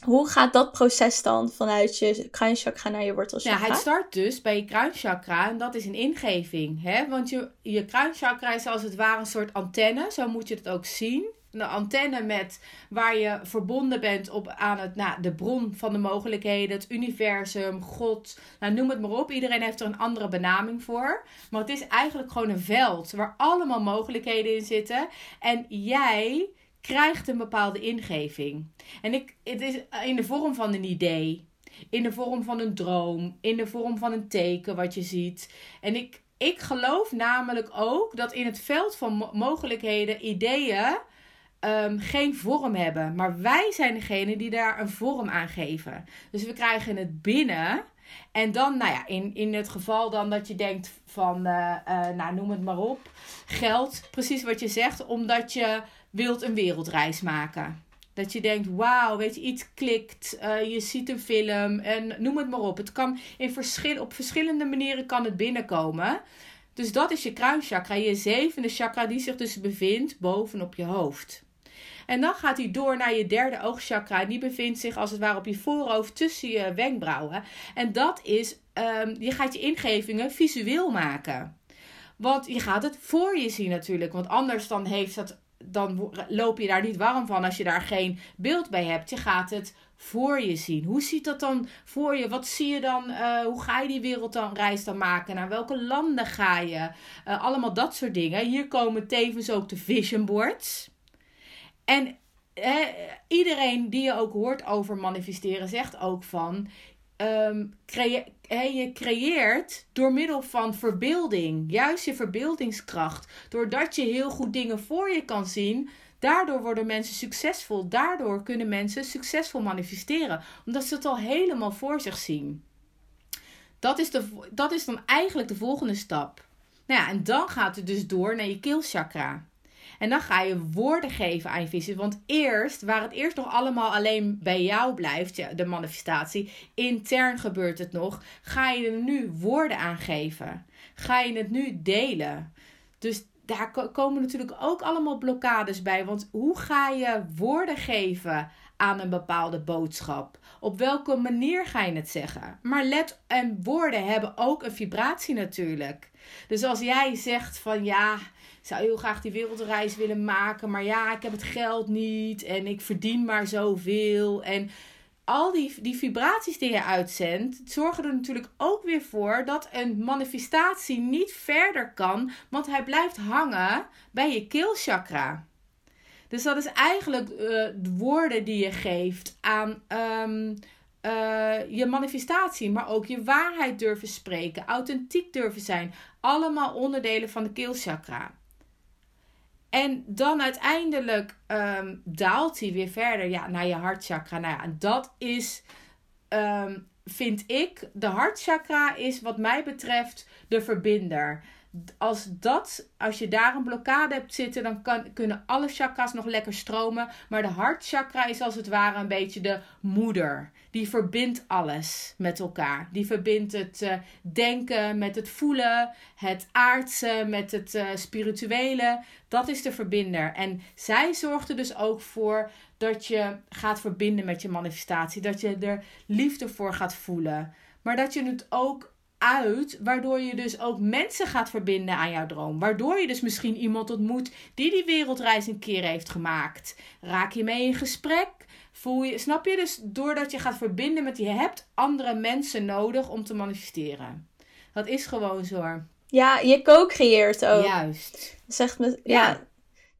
Hoe gaat dat proces dan vanuit je kruinchakra naar je wortelchakra? Ja, het start dus bij je kruinchakra en dat is een ingeving. Hè? Want je, je kruinchakra is als het ware een soort antenne, zo moet je het ook zien een antenne met waar je verbonden bent op, aan het, nou, de bron van de mogelijkheden, het universum, God, nou, noem het maar op. Iedereen heeft er een andere benaming voor. Maar het is eigenlijk gewoon een veld waar allemaal mogelijkheden in zitten. En jij krijgt een bepaalde ingeving. En ik, het is in de vorm van een idee, in de vorm van een droom, in de vorm van een teken wat je ziet. En ik, ik geloof namelijk ook dat in het veld van mogelijkheden, ideeën um, geen vorm hebben. Maar wij zijn degene die daar een vorm aan geven. Dus we krijgen het binnen. En dan, nou ja, in, in het geval dan dat je denkt van, uh, uh, nou noem het maar op, geld, precies wat je zegt, omdat je wilt een wereldreis maken. Dat je denkt, wauw, weet je, iets klikt, uh, je ziet een film en noem het maar op. Het kan in verschil, op verschillende manieren kan het binnenkomen. Dus dat is je kruinchakra, je zevende chakra die zich dus bevindt bovenop je hoofd. En dan gaat hij door naar je derde oogchakra. En die bevindt zich als het ware op je voorhoofd tussen je wenkbrauwen. En dat is, um, je gaat je ingevingen visueel maken. Want je gaat het voor je zien natuurlijk. Want anders dan, heeft dat, dan loop je daar niet warm van als je daar geen beeld bij hebt. Je gaat het voor je zien? Hoe ziet dat dan voor je? Wat zie je dan? Uh, hoe ga je die wereldreis dan maken? Naar welke landen ga je? Uh, allemaal dat soort dingen. Hier komen tevens ook de vision boards. En iedereen die je ook hoort over manifesteren, zegt ook van. Um, je creëert door middel van verbeelding, juist je verbeeldingskracht. Doordat je heel goed dingen voor je kan zien, Daardoor worden mensen succesvol. Daardoor kunnen mensen succesvol manifesteren. Omdat ze het al helemaal voor zich zien. Dat is, de, dat is dan eigenlijk de volgende stap. Nou ja, en dan gaat het dus door naar je keelchakra. En dan ga je woorden geven aan je visie. Want eerst, waar het eerst nog allemaal alleen bij jou blijft, de manifestatie, intern gebeurt het nog, ga je er nu woorden aan geven. Ga je het nu delen. Dus daar komen natuurlijk ook allemaal blokkades bij. Want hoe ga je woorden geven aan een bepaalde boodschap? Op welke manier ga je het zeggen? Maar let en woorden hebben ook een vibratie natuurlijk. Dus als jij zegt van ja, zou heel graag die wereldreis willen maken, maar ja, ik heb het geld niet en ik verdien maar zoveel en al die, die vibraties die je uitzendt, zorgen er natuurlijk ook weer voor dat een manifestatie niet verder kan, want hij blijft hangen bij je keelchakra. Dus dat is eigenlijk uh, de woorden die je geeft aan um, uh, je manifestatie, maar ook je waarheid durven spreken, authentiek durven zijn. Allemaal onderdelen van de keelchakra. En dan uiteindelijk um, daalt hij weer verder ja, naar je hartchakra. Nou ja, dat is, um, vind ik, de hartchakra is wat mij betreft de verbinder als dat, als je daar een blokkade hebt zitten, dan kan, kunnen alle chakras nog lekker stromen. Maar de hartchakra is als het ware een beetje de moeder. Die verbindt alles met elkaar. Die verbindt het uh, denken met het voelen, het aardse met het uh, spirituele. Dat is de verbinder. En zij zorgt er dus ook voor dat je gaat verbinden met je manifestatie. Dat je er liefde voor gaat voelen. Maar dat je het ook uit, waardoor je dus ook mensen gaat verbinden aan jouw droom. Waardoor je dus misschien iemand ontmoet die die wereldreis een keer heeft gemaakt. Raak je mee in gesprek? Voel je, snap je? Dus doordat je gaat verbinden met je hebt andere mensen nodig om te manifesteren. Dat is gewoon zo. Ja, je co-creëert ook. Juist. Zegt me, ja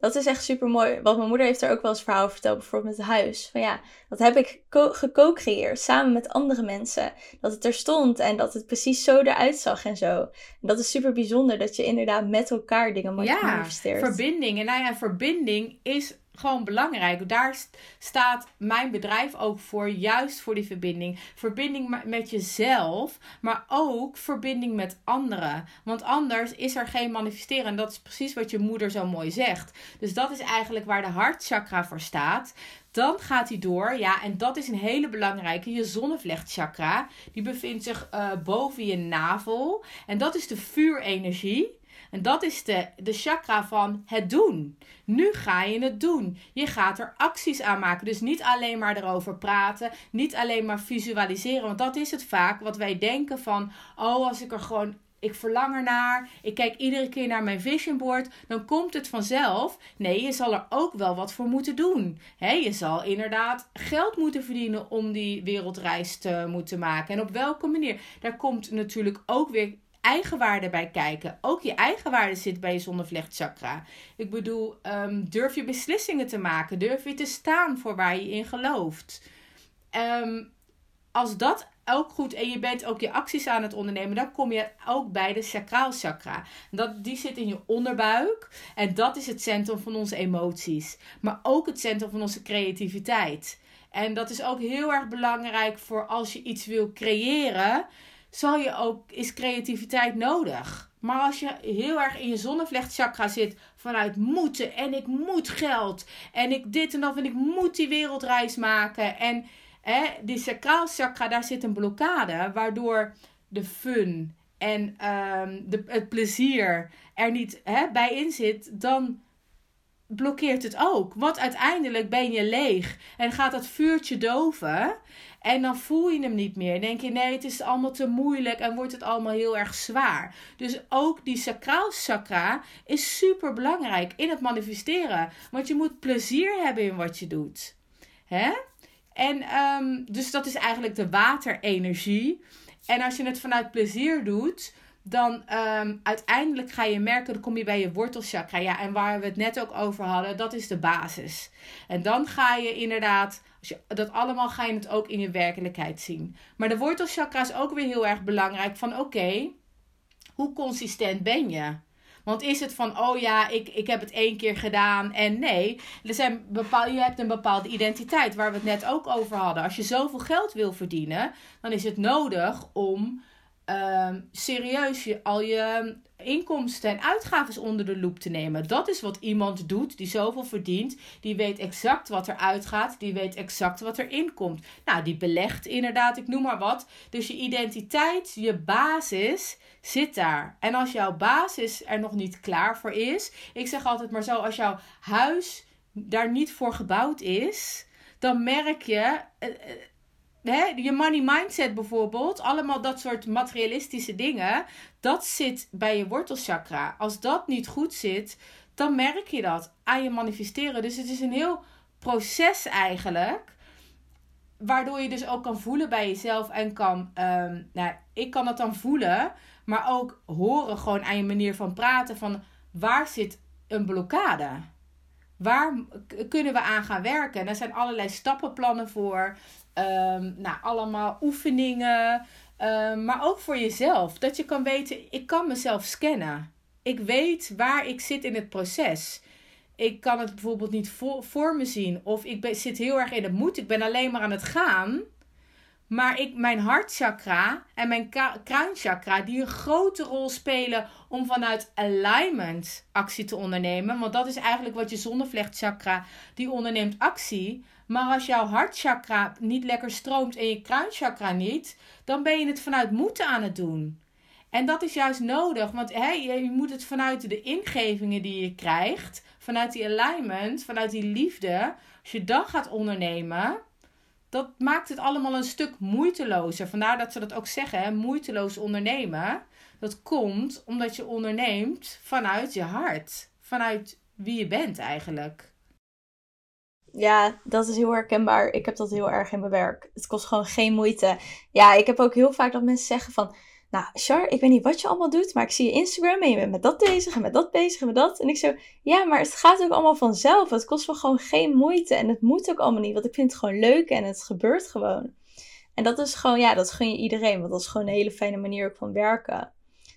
dat is echt super mooi. Want mijn moeder heeft er ook wel eens verhaal verteld, bijvoorbeeld met het huis. Van ja, dat heb ik gecreëerd samen met andere mensen. Dat het er stond en dat het precies zo eruit zag en zo. En dat is super bijzonder dat je inderdaad met elkaar dingen moet ja, manifesteert. verbinding. En nou ja, verbinding is gewoon belangrijk. Daar staat mijn bedrijf ook voor, juist voor die verbinding. Verbinding met jezelf, maar ook verbinding met anderen. Want anders is er geen manifesteren. En dat is precies wat je moeder zo mooi zegt. Dus dat is eigenlijk waar de hartchakra voor staat. Dan gaat hij door, ja, en dat is een hele belangrijke, je zonnevlechtchakra. Die bevindt zich uh, boven je navel. En dat is de vuurenergie. En dat is de, de chakra van het doen. Nu ga je het doen. Je gaat er acties aan maken. Dus niet alleen maar erover praten, niet alleen maar visualiseren. Want dat is het vaak wat wij denken van, oh, als ik er gewoon ik verlang ernaar. Ik kijk iedere keer naar mijn vision board. Dan komt het vanzelf. Nee, je zal er ook wel wat voor moeten doen. je zal inderdaad geld moeten verdienen om die wereldreis te moeten maken. En op welke manier? Daar komt natuurlijk ook weer eigenwaarde bij kijken. Ook je eigenwaarde zit bij je zonnevlechtchakra. Ik bedoel, um, durf je beslissingen te maken? Durf je te staan voor waar je in gelooft? Um, als dat ook goed en je bent ook je acties aan het ondernemen, dan kom je ook bij de sacraal chakra. Dat, die zit in je onderbuik en dat is het centrum van onze emoties, maar ook het centrum van onze creativiteit. En dat is ook heel erg belangrijk voor als je iets wil creëren zal je ook, is creativiteit nodig. Maar als je heel erg in je zonnevlechtchakra zit vanuit moeten en ik moet geld en ik dit en dat en ik moet die wereldreis maken en hè, die sacraal chakra, daar zit een blokkade waardoor de fun en um, de, het plezier er niet hè, bij in zit, dan blokkeert het ook. Want uiteindelijk ben je leeg en gaat dat vuurtje doven. En dan voel je hem niet meer. Denk je, nee, het is allemaal te moeilijk en wordt het allemaal heel erg zwaar. Dus ook die sacraal chakra is super belangrijk in het manifesteren. Want je moet plezier hebben in wat je doet. Hè? En um, dus dat is eigenlijk de waterenergie. En als je het vanuit plezier doet, dan um, uiteindelijk ga je merken, dan kom je bij je wortelchakra. Ja, en waar we het net ook over hadden, dat is de basis. En dan ga je inderdaad, als je, dat allemaal ga je het ook in je werkelijkheid zien. Maar de wortelchakra is ook weer heel erg belangrijk van oké, hoe consistent ben je? Want is het van, oh ja, ik, ik heb het één keer gedaan en nee. Er zijn bepaal, je hebt een bepaalde identiteit waar we het net ook over hadden. Als je zoveel geld wil verdienen, dan is het nodig om uh, serieus je, al je inkomsten en uitgaven onder de loep te nemen. Dat is wat iemand doet die zoveel verdient. Die weet exact wat er uitgaat. Die weet exact wat er inkomt. Nou, die belegt inderdaad, ik noem maar wat. Dus je identiteit, je basis zit daar. En als jouw basis er nog niet klaar voor is. Ik zeg altijd maar zo, als jouw huis daar niet voor gebouwd is. Dan merk je... Je money mindset bijvoorbeeld, allemaal dat soort materialistische dingen, dat zit bij je wortelchakra. Als dat niet goed zit, dan merk je dat aan je manifesteren. Dus het is een heel proces eigenlijk, waardoor je dus ook kan voelen bij jezelf en kan, um, nou, ik kan het dan voelen, maar ook horen gewoon aan je manier van praten van waar zit een blokkade? Waar kunnen we aan gaan werken? En er zijn allerlei stappenplannen voor. Um, nou, allemaal oefeningen. Um, maar ook voor jezelf. Dat je kan weten, ik kan mezelf scannen. Ik weet waar ik zit in het proces. Ik kan het bijvoorbeeld niet voor, voor me zien. Of ik zit heel erg in het moed. Ik ben alleen maar aan het gaan. Maar ik, mijn hartchakra en mijn kruinchakra, die een grote rol spelen om vanuit alignment actie te ondernemen. Want dat is eigenlijk wat je zonnevlechtchakra, die onderneemt actie. Maar als jouw hartchakra niet lekker stroomt en je kruinchakra niet, dan ben je het vanuit moeten aan het doen. En dat is juist nodig, want hè, je moet het vanuit de ingevingen die je krijgt, vanuit die alignment, vanuit die liefde. Als je dan gaat ondernemen, dat maakt het allemaal een stuk moeitelozer. Vandaar dat ze dat ook zeggen, moeiteloos ondernemen. Dat komt omdat je onderneemt vanuit je hart, vanuit wie je bent eigenlijk. Ja, dat is heel herkenbaar. Ik heb dat heel erg in mijn werk. Het kost gewoon geen moeite. Ja, ik heb ook heel vaak dat mensen zeggen van... Nou, Char, ik weet niet wat je allemaal doet, maar ik zie je Instagram en je bent met dat bezig en met dat bezig en met dat. En ik zo, ja, maar het gaat ook allemaal vanzelf. Het kost wel gewoon geen moeite en het moet ook allemaal niet, want ik vind het gewoon leuk en het gebeurt gewoon. En dat is gewoon, ja, dat gun je iedereen, want dat is gewoon een hele fijne manier van werken.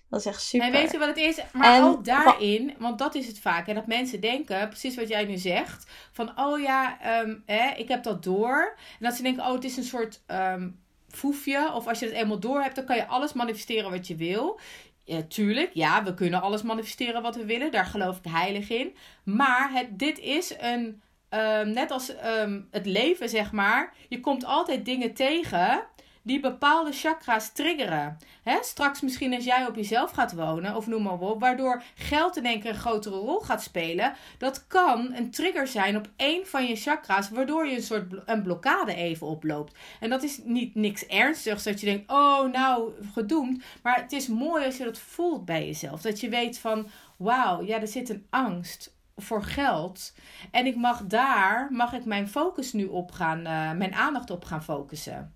Dat is echt super. En weet je wat het is? Maar ook daarin, want dat is het vaak. En dat mensen denken, precies wat jij nu zegt. Van, oh ja, um, ik heb dat door. En dat ze denken, oh, het is een soort um, foefje. Of als je het eenmaal door hebt, dan kan je alles manifesteren wat je wil. Tuurlijk, ja, we kunnen alles manifesteren wat we willen. Daar geloof ik heilig in. Maar het, dit is een, um, net als het leven, zeg maar. Je komt altijd dingen tegen die bepaalde chakra's triggeren. He, straks misschien als jij op jezelf gaat wonen, of noem maar op, waardoor geld in één keer een grotere rol gaat spelen. Dat kan een trigger zijn op één van je chakra's, waardoor je een soort een blokkade even oploopt. En dat is niet niks ernstigs, dat je denkt, oh nou, gedoemd. Maar het is mooi als je dat voelt bij jezelf. Dat je weet van, wauw, ja, er zit een angst voor geld. En ik mag daar, mag ik mijn focus nu op gaan, uh, mijn aandacht op gaan focussen.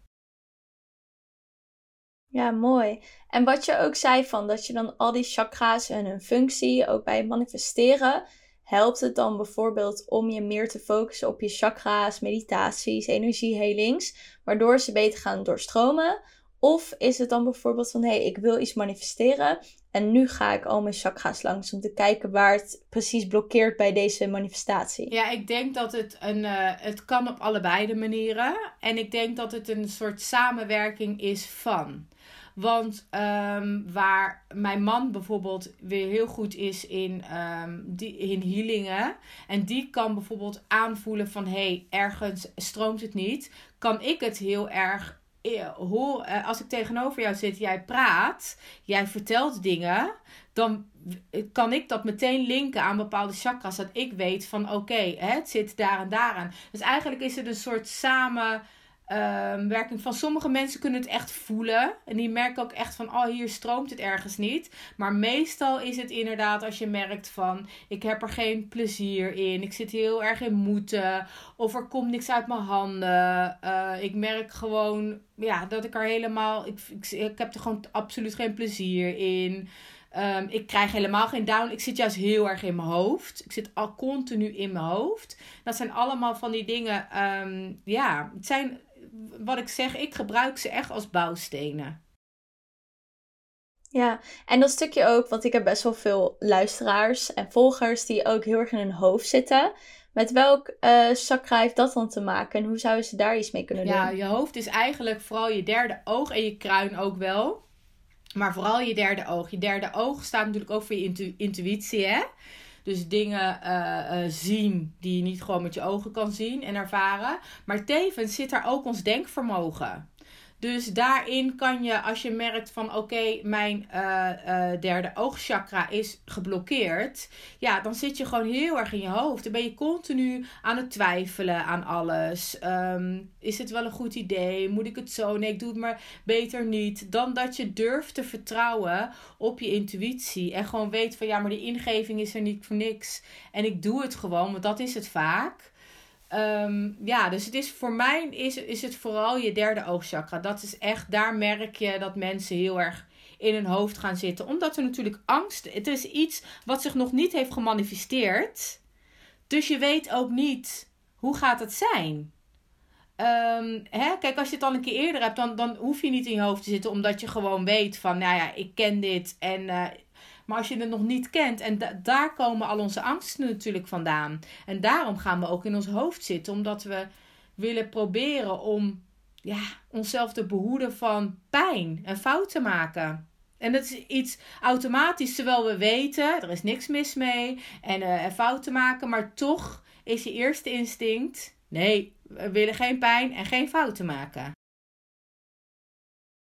Ja, mooi. En wat je ook zei van dat je dan al die chakra's en hun functie ook bij manifesteren, helpt het dan bijvoorbeeld om je meer te focussen op je chakra's, meditaties, energiehelings, waardoor ze beter gaan doorstromen? Of is het dan bijvoorbeeld van hé, hey, ik wil iets manifesteren en nu ga ik al mijn chakra's langs om te kijken waar het precies blokkeert bij deze manifestatie? Ja, ik denk dat het een. Uh, het kan op allebei de manieren. En ik denk dat het een soort samenwerking is van. Want um, waar mijn man bijvoorbeeld weer heel goed is in, um, die, in healingen. En die kan bijvoorbeeld aanvoelen van hé, hey, ergens stroomt het niet. Kan ik het heel erg eh, hoor, eh, als ik tegenover jou zit, jij praat, jij vertelt dingen, dan kan ik dat meteen linken aan bepaalde chakras. Dat ik weet van oké, het zit daar en daaraan. Dus eigenlijk is het een soort samen um, werking van sommige mensen kunnen het echt voelen. En die merken ook echt van, oh hier stroomt het ergens niet. Maar meestal is het inderdaad als je merkt van, ik heb er geen plezier in. Ik zit heel erg in moeten. Of er komt niks uit mijn handen. Uh, ik merk gewoon, ja, dat ik er helemaal, ik, ik, ik heb er gewoon absoluut geen plezier in. Um, ik krijg helemaal geen down. Ik zit juist heel erg in mijn hoofd. Ik zit al continu in mijn hoofd. Dat zijn allemaal van die dingen. Um, ja, het zijn wat ik zeg, ik gebruik ze echt als bouwstenen. Ja, en dat stukje ook, want ik heb best wel veel luisteraars en volgers die ook heel erg in hun hoofd zitten. Met welk uh, chakra heeft dat dan te maken en hoe zouden ze daar iets mee kunnen doen? Ja, je hoofd is eigenlijk vooral je derde oog en je kruin ook wel. Maar vooral je derde oog. Je derde oog staat natuurlijk ook voor je intuïtie, hè? Dus dingen uh, zien die je niet gewoon met je ogen kan zien en ervaren. Maar tevens zit daar ook ons denkvermogen. Dus daarin kan je, als je merkt van oké, mijn uh, uh, derde oogchakra is geblokkeerd. Ja, dan zit je gewoon heel erg in je hoofd. Dan ben je continu aan het twijfelen aan alles. Um, is het wel een goed idee? Moet ik het zo? Nee, ik doe het maar beter niet. Dan dat je durft te vertrouwen op je intuïtie. En gewoon weet van ja, maar die ingeving is er niet voor niks. En ik doe het gewoon, want dat is het vaak. Um, ja, dus het is voor mij is, is het vooral je derde oogchakra. Dat is echt, daar merk je dat mensen heel erg in hun hoofd gaan zitten. Omdat er natuurlijk angst, het is iets wat zich nog niet heeft gemanifesteerd. Dus je weet ook niet hoe gaat het zijn. Um, hè? Kijk, als je het al een keer eerder hebt, dan, dan hoef je niet in je hoofd te zitten. Omdat je gewoon weet van, nou ja, ik ken dit en uh, maar als je het nog niet kent, en daar komen al onze angsten natuurlijk vandaan. En daarom gaan we ook in ons hoofd zitten, omdat we willen proberen om ja, onszelf te behoeden van pijn en fouten maken. En dat is iets automatisch, terwijl we weten, er is niks mis mee en uh, fouten maken, maar toch is je eerste instinct: nee, we willen geen pijn en geen fouten maken.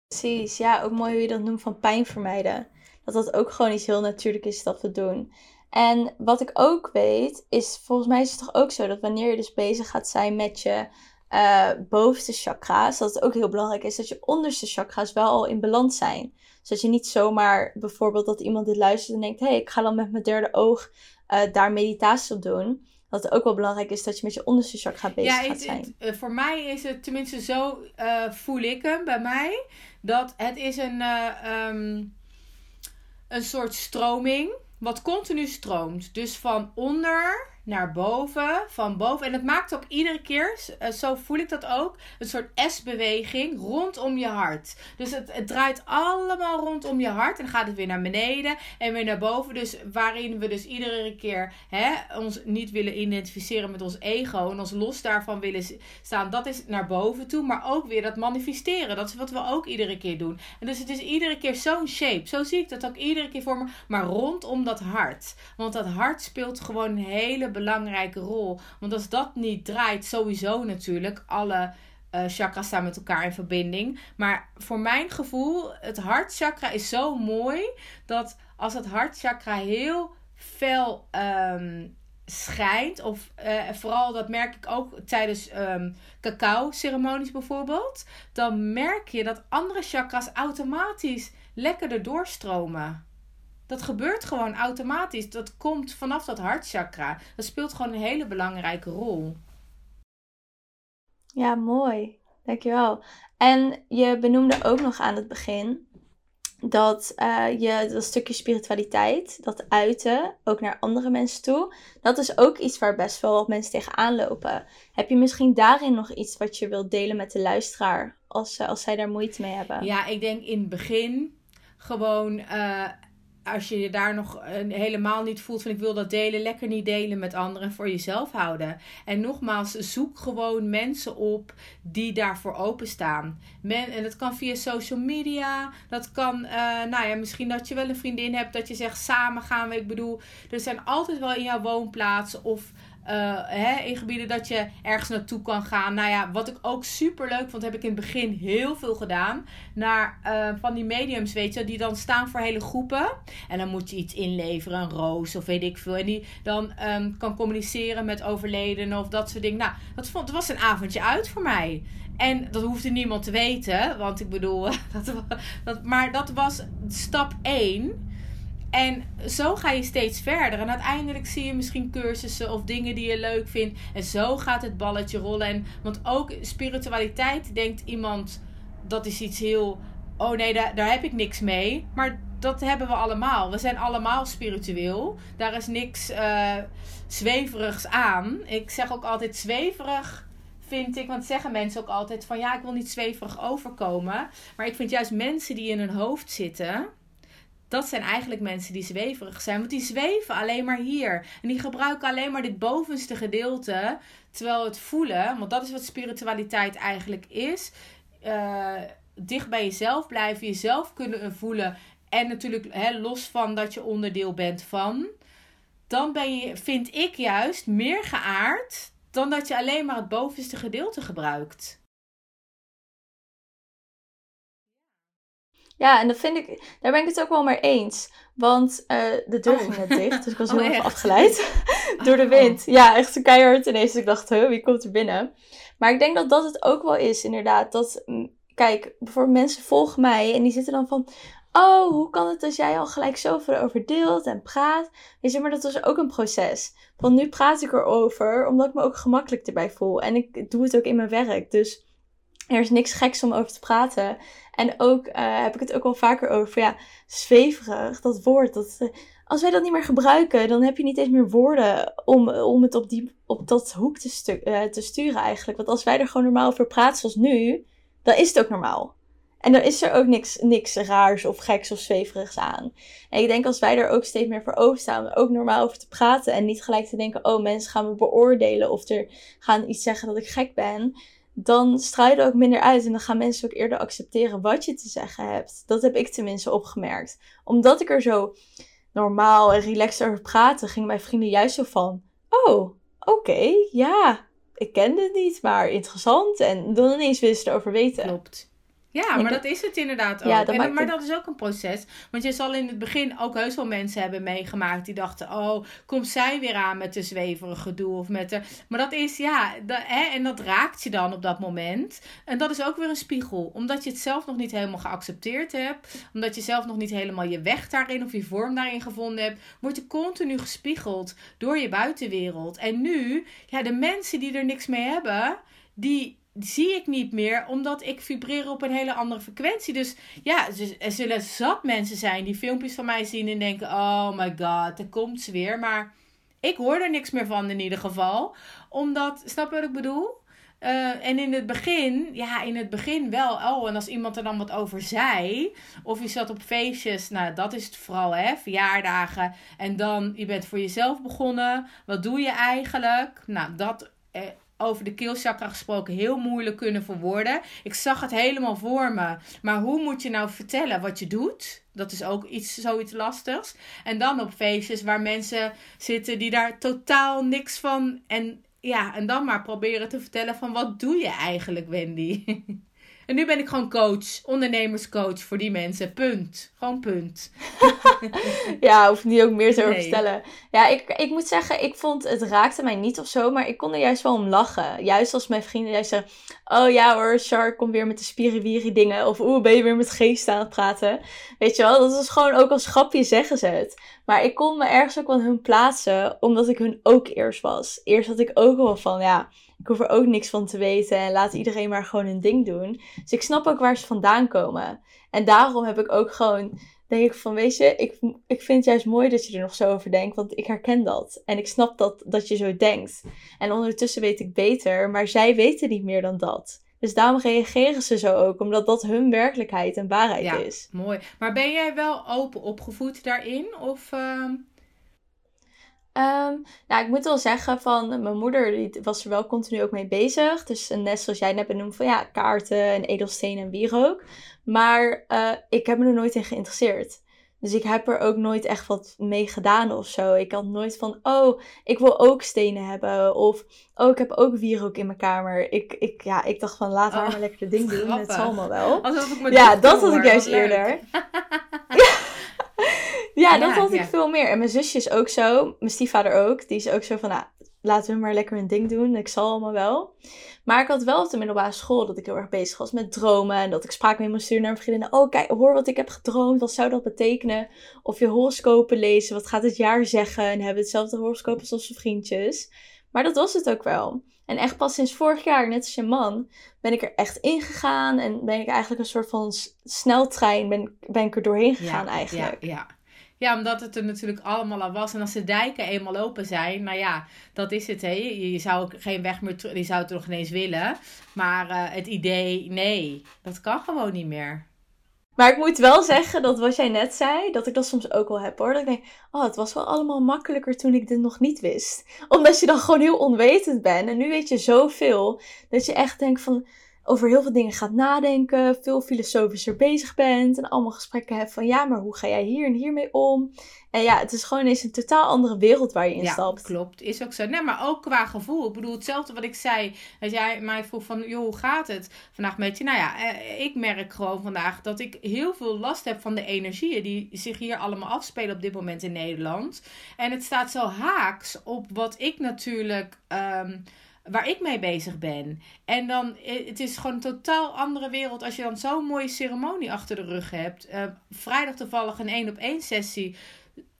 Precies, ja, ook mooi hoe je dat noemt van pijn vermijden dat dat ook gewoon iets heel natuurlijk is dat we doen. En wat ik ook weet, is volgens mij is het toch ook zo dat wanneer je dus bezig gaat zijn met je uh, bovenste chakra's, dat het ook heel belangrijk is dat je onderste chakra's wel al in balans zijn. Zodat je niet zomaar bijvoorbeeld dat iemand dit luistert en denkt: hé, hey, ik ga dan met mijn derde oog uh, daar meditatie op doen. Dat het ook wel belangrijk is dat je met je onderste chakra bezig ja, gaat zijn. Uh, voor mij is het tenminste zo voel ik hem bij mij. Dat het is een. Um, een soort stroming wat continu stroomt. Dus van onder naar boven, van boven. En het maakt ook iedere keer, eh, zo voel ik dat ook, een soort S-beweging rondom je hart. Dus het, het draait allemaal rondom je hart. En gaat het weer naar beneden en weer naar boven. Dus waarin we dus iedere keer hè, ons niet willen identificeren met ons ego en ons los daarvan willen staan. Dat is naar boven toe, maar ook weer dat manifesteren. Dat is wat we ook iedere keer doen. En dus het is iedere keer zo'n shape. Zo zie ik dat ook iedere keer voor me, maar rondom dat hart. Want dat hart speelt gewoon een hele belangrijke rol. Want als dat niet draait, sowieso natuurlijk, alle uh, chakras staan met elkaar in verbinding. Maar voor mijn gevoel, het hartchakra is zo mooi dat als het hartchakra heel fel um, schijnt, of uh, vooral dat merk ik ook tijdens um, cacao-ceremonies bijvoorbeeld, dan merk je dat andere chakras automatisch lekkerder doorstromen. Dat gebeurt gewoon automatisch. Dat komt vanaf dat hartchakra. Dat speelt gewoon een hele belangrijke rol. Ja, mooi. Dankjewel. En je benoemde ook nog aan het begin dat uh, je dat stukje spiritualiteit, dat uiten, ook naar andere mensen toe, dat is ook iets waar best wel wat mensen tegenaan lopen. Heb je misschien daarin nog iets wat je wilt delen met de luisteraar, als, als zij daar moeite mee hebben? Ja, ik denk in het begin gewoon uh, als je je daar nog eh, helemaal niet voelt van ik wil dat delen, lekker niet delen met anderen en voor jezelf houden. En nogmaals, zoek gewoon mensen op die daarvoor openstaan. Men, en dat kan via social media, dat kan, uh, nou ja, misschien dat je wel een vriendin hebt dat je zegt samen gaan we. Ik bedoel, er zijn altijd wel in jouw woonplaats of uh, hè, in gebieden dat je ergens naartoe kan gaan. Nou ja, wat ik ook super leuk vond, heb ik in het begin heel veel gedaan. Naar uh, van die mediums, weet je, die dan staan voor hele groepen. En dan moet je iets inleveren, een roos of weet ik veel. En die dan um, kan communiceren met overledenen of dat soort dingen. Nou, dat was een avondje uit voor mij. En dat hoefde niemand te weten, want ik bedoel, dat, dat, maar dat was stap 1. En zo ga je steeds verder. En uiteindelijk zie je misschien cursussen of dingen die je leuk vindt. En zo gaat het balletje rollen. En, want ook spiritualiteit denkt iemand dat is iets heel. Oh nee, daar, heb ik niks mee. Maar dat hebben we allemaal. We zijn allemaal spiritueel. Daar is niks uh, zweverigs aan. Ik zeg ook altijd zweverig vind ik, want zeggen mensen ook altijd van ja, ik wil niet zweverig overkomen. Maar ik vind juist mensen die in hun hoofd zitten, dat zijn eigenlijk mensen die zweverig zijn. Want die zweven alleen maar hier. En die gebruiken alleen maar dit bovenste gedeelte. Terwijl het voelen, want dat is wat spiritualiteit eigenlijk is. Uh, dicht bij jezelf blijven, jezelf kunnen voelen. En natuurlijk hè, los van dat je onderdeel bent van. Dan ben je, vind ik juist, meer geaard dan dat je alleen maar het bovenste gedeelte gebruikt. Ja, en dat vind ik, daar ben ik het ook wel mee eens. Want uh, de deur oh. ging net dicht, dus ik was oh, heel even afgeleid door de oh. wind. Ja, echt keihard ineens. Dus ik dacht, huh, wie komt er binnen? Maar ik denk dat dat het ook wel is, inderdaad. Dat, mm, kijk, bijvoorbeeld mensen volgen mij en die zitten dan van... Oh, hoe kan het als jij al gelijk zoveel over deelt en praat? Weet je, maar dat was ook een proces. Van nu praat ik erover, omdat ik me ook gemakkelijk erbij voel. En ik doe het ook in mijn werk. Dus er is niks geks om over te praten. En ook uh, heb ik het ook wel vaker over, ja, zweverig, dat woord. Dat, uh, als wij dat niet meer gebruiken, dan heb je niet eens meer woorden om, om het op, die, op dat hoek te, uh, te sturen eigenlijk. Want als wij er gewoon normaal over praten zoals nu, dan is het ook normaal. En dan is er ook niks, niks raars of geks of zweverigs aan. En ik denk als wij er ook steeds meer voor openstaan, ook normaal over te praten en niet gelijk te denken, oh mensen gaan me beoordelen of er gaan iets zeggen dat ik gek ben dan straal je er ook minder uit en dan gaan mensen ook eerder accepteren wat je te zeggen hebt. Dat heb ik tenminste opgemerkt. Omdat ik er zo normaal en relaxed over praatte, gingen mijn vrienden juist zo van: Oh, oké, ja, ik kende het niet, maar interessant. En dan ineens willen ze erover weten. Klopt. Ja, maar dat is het inderdaad ook. Ja, en, maar dat is ook een proces. Want je zal in het begin ook heus wel mensen hebben meegemaakt die dachten: oh, komt zij weer aan met de zweverige gedoe of met de. Maar dat is ja, dat, hè, en dat raakt je dan op dat moment. En dat is ook weer een spiegel. Omdat je het zelf nog niet helemaal geaccepteerd hebt, omdat je zelf nog niet helemaal je weg daarin of je vorm daarin gevonden hebt, word je continu gespiegeld door je buitenwereld. En nu, ja, de mensen die er niks mee hebben, die zie ik niet meer, omdat ik vibreer op een hele andere frequentie. Dus ja, er zullen zat mensen zijn die filmpjes van mij zien en denken: oh my god, daar komt ze weer. Maar ik hoor er niks meer van in ieder geval. Omdat, snap je wat ik bedoel? Uh, en in het begin, ja, in het begin wel. Oh, en als iemand er dan wat over zei, of je zat op feestjes, nou, dat is het vooral, hè, verjaardagen. En dan, je bent voor jezelf begonnen. Wat doe je eigenlijk? Nou, dat, eh, over de keelchakra gesproken heel moeilijk kunnen verwoorden. Ik zag het helemaal voor me. Maar hoe moet je nou vertellen wat je doet? Dat is ook iets, zoiets lastigs. En dan op feestjes waar mensen zitten die daar totaal niks van. En ja, en dan maar proberen te vertellen van wat doe je eigenlijk, Wendy? En nu ben ik gewoon coach, ondernemerscoach voor die mensen. Punt. Gewoon punt. ja, hoef niet ook meer te nee. vertellen. Ja, ik, ik moet zeggen, ik vond het raakte mij niet of zo, maar ik kon er juist wel om lachen. Juist als mijn vrienden juist zeggen: Oh ja hoor, Char komt weer met de spiriwiri dingen. Of oeh, ben je weer met geest aan het praten. Weet je wel, dat is gewoon ook als grapje zeggen ze het. Maar ik kon me ergens ook wel hun plaatsen, omdat ik hun ook eerst was. Eerst had ik ook wel van, ja ik hoef er ook niks van te weten en laat iedereen maar gewoon hun ding doen. Dus ik snap ook waar ze vandaan komen. En daarom heb ik ook gewoon, denk ik van, weet je, ik, ik vind het juist mooi dat je er nog zo over denkt, want ik herken dat. En ik snap dat, dat je zo denkt. En ondertussen weet ik beter, maar zij weten niet meer dan dat. Dus daarom reageren ze zo ook, omdat dat hun werkelijkheid en waarheid ja, is. Mooi. Maar ben jij wel open opgevoed daarin? Of... Uh... Um, nou, ik moet wel zeggen van mijn moeder die was er wel continu ook mee bezig. Dus eh, net zoals jij net benoemd van ja, kaarten en edelstenen en wierook. Maar uh, ik heb me er nooit in geïnteresseerd. Dus ik heb er ook nooit echt wat mee gedaan of zo. Ik had nooit van, oh, ik wil ook stenen hebben. Of, oh, ik heb ook wierook in mijn kamer. Ik, ik, ja, ik dacht van, laat haar oh, maar lekker de ding doen. Het zal allemaal wel. Alsof ik ja, dat had ik juist eerder. ja, dat had ik veel meer. En mijn zusje is ook zo. Mijn stiefvader ook. Die is ook zo van, nou, laten we maar lekker een ding doen. Ik zal allemaal wel. Maar ik had wel op de middelbare school dat ik heel erg bezig was met dromen. En dat ik sprak met mijn stuur naar mijn vriendinnen. Oh, kijk, hoor wat ik heb gedroomd. Wat zou dat betekenen? Of je horoscopen lezen. Wat gaat het jaar zeggen? En hebben hetzelfde horoscoop als onze vriendjes. Maar dat was het ook wel. En echt pas sinds vorig jaar, net als je man, ben ik er echt ingegaan. En ben ik eigenlijk een soort van sneltrein ben, ben ik er doorheen gegaan eigenlijk. Ja, ja. Ja, omdat het er natuurlijk allemaal al was. En als de dijken eenmaal open zijn, nou ja, dat is het. Hè. Je zou ook geen weg meer terug, die zou het nog ineens willen. Maar uh, het idee, nee, dat kan gewoon niet meer. Maar ik moet wel zeggen dat wat jij net zei, dat ik dat soms ook wel heb hoor. Dat ik denk, oh, het was wel allemaal makkelijker toen ik dit nog niet wist. Omdat je dan gewoon heel onwetend bent. En nu weet je zoveel, dat je echt denkt van, over heel veel dingen gaat nadenken, veel filosofischer bezig bent en allemaal gesprekken hebt van ja, maar hoe ga jij hier en hiermee om? En ja, het is gewoon eens een totaal andere wereld waar je in ja, stapt. klopt. Is ook zo. Nee, maar ook qua gevoel. Ik bedoel, hetzelfde wat ik zei. Dat jij mij vroeg van, joh, hoe gaat het vandaag met je? Nou ja, eh, ik merk gewoon vandaag dat ik heel veel last heb van de energieën die zich hier allemaal afspelen op dit moment in Nederland. En het staat zo haaks op wat ik natuurlijk... Um, waar ik mee bezig ben. En dan, eh, het is gewoon een totaal andere wereld als je dan zo'n mooie ceremonie achter de rug hebt. Uh, vrijdag toevallig een één op één sessie.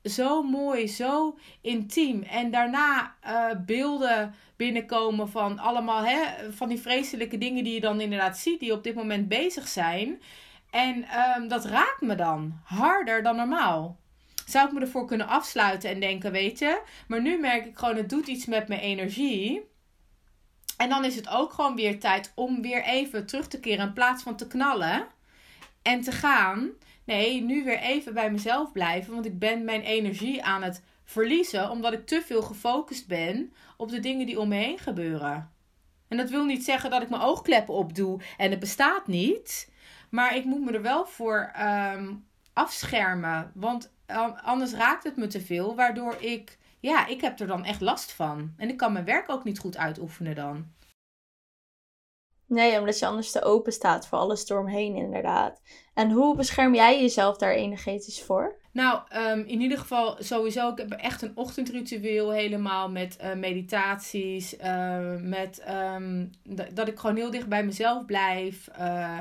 Zo mooi, zo intiem. En daarna uh, beelden binnenkomen van allemaal hè, van die vreselijke dingen die je dan inderdaad ziet, die op dit moment bezig zijn. En um, dat raakt me dan harder dan normaal zou ik me ervoor kunnen afsluiten en denken, weet je. Maar nu merk ik gewoon, het doet iets met mijn energie. En dan is het ook gewoon weer tijd om weer even terug te keren in plaats van te knallen en te gaan. Nee, nu weer even bij mezelf blijven, want ik ben mijn energie aan het verliezen omdat ik te veel gefocust ben op de dingen die om me heen gebeuren. En dat wil niet zeggen dat ik mijn oogkleppen opdoe en het bestaat niet. Maar ik moet me er wel voor um, afschermen. Want anders raakt het me te veel. Waardoor ik ja, ik heb er dan echt last van. En ik kan mijn werk ook niet goed uitoefenen dan. Nee, omdat je anders te open staat voor alles eromheen, inderdaad. En hoe bescherm jij jezelf daar energetisch voor? Nou, ehm, in ieder geval sowieso. Ik heb echt een ochtendritueel helemaal met uh, meditaties. Uh, met um, dat ik gewoon heel dicht bij mezelf blijf. Uh,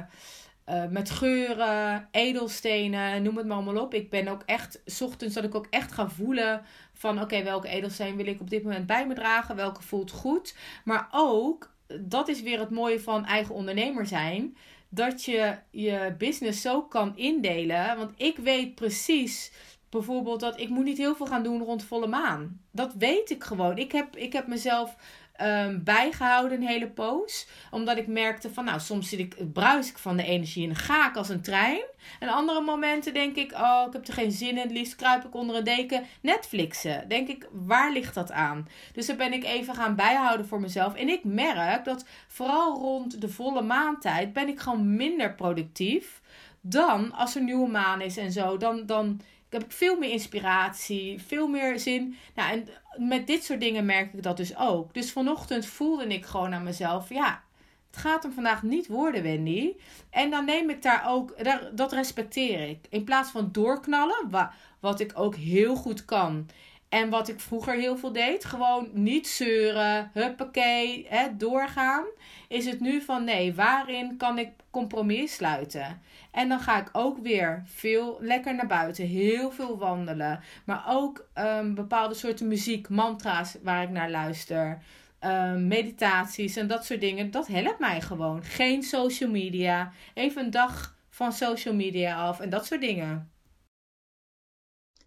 uh, met geuren, edelstenen, noem het maar allemaal op. Ik ben ook echt, s ochtends dat ik ook echt ga voelen van oké, welke edelsteen wil ik op dit moment bij me dragen, welke voelt goed. Maar ook, dat is weer het mooie van eigen ondernemer zijn, dat je je business zo kan indelen. Want ik weet precies bijvoorbeeld dat ik moet niet heel veel gaan doen rond volle maan. Dat weet ik gewoon. Ik heb, ik heb mezelf um, bijgehouden een hele poos. Omdat ik merkte van, nou, soms zit ik, bruis ik van de energie en ga ik als een trein. En andere momenten denk ik, oh, ik heb er geen zin in. Het liefst kruip ik onder een deken Netflixen. Denk ik, waar ligt dat aan? Dus dan ben ik even gaan bijhouden voor mezelf. En ik merk dat vooral rond de volle maantijd ben ik gewoon minder productief. Dan als er nieuwe maan is en zo. Dan, dan heb ik veel meer inspiratie, veel meer zin. Nou, en met dit soort dingen merk ik dat dus ook. Dus vanochtend voelde ik gewoon aan mezelf, ja, het gaat hem vandaag niet worden, Wendy. En dan neem ik daar ook, dat respecteer ik. In plaats van doorknallen, wat ik ook heel goed kan. En wat ik vroeger heel veel deed, gewoon niet zeuren, huppakee, hè, doorgaan. Is het nu van nee, waarin kan ik compromis sluiten? En dan ga ik ook weer veel lekker naar buiten, heel veel wandelen. Maar ook um, bepaalde soorten muziek, mantra's waar ik naar luister. Um, meditaties en dat soort dingen. Dat helpt mij gewoon. Geen social media. Even een dag van social media af en dat soort dingen.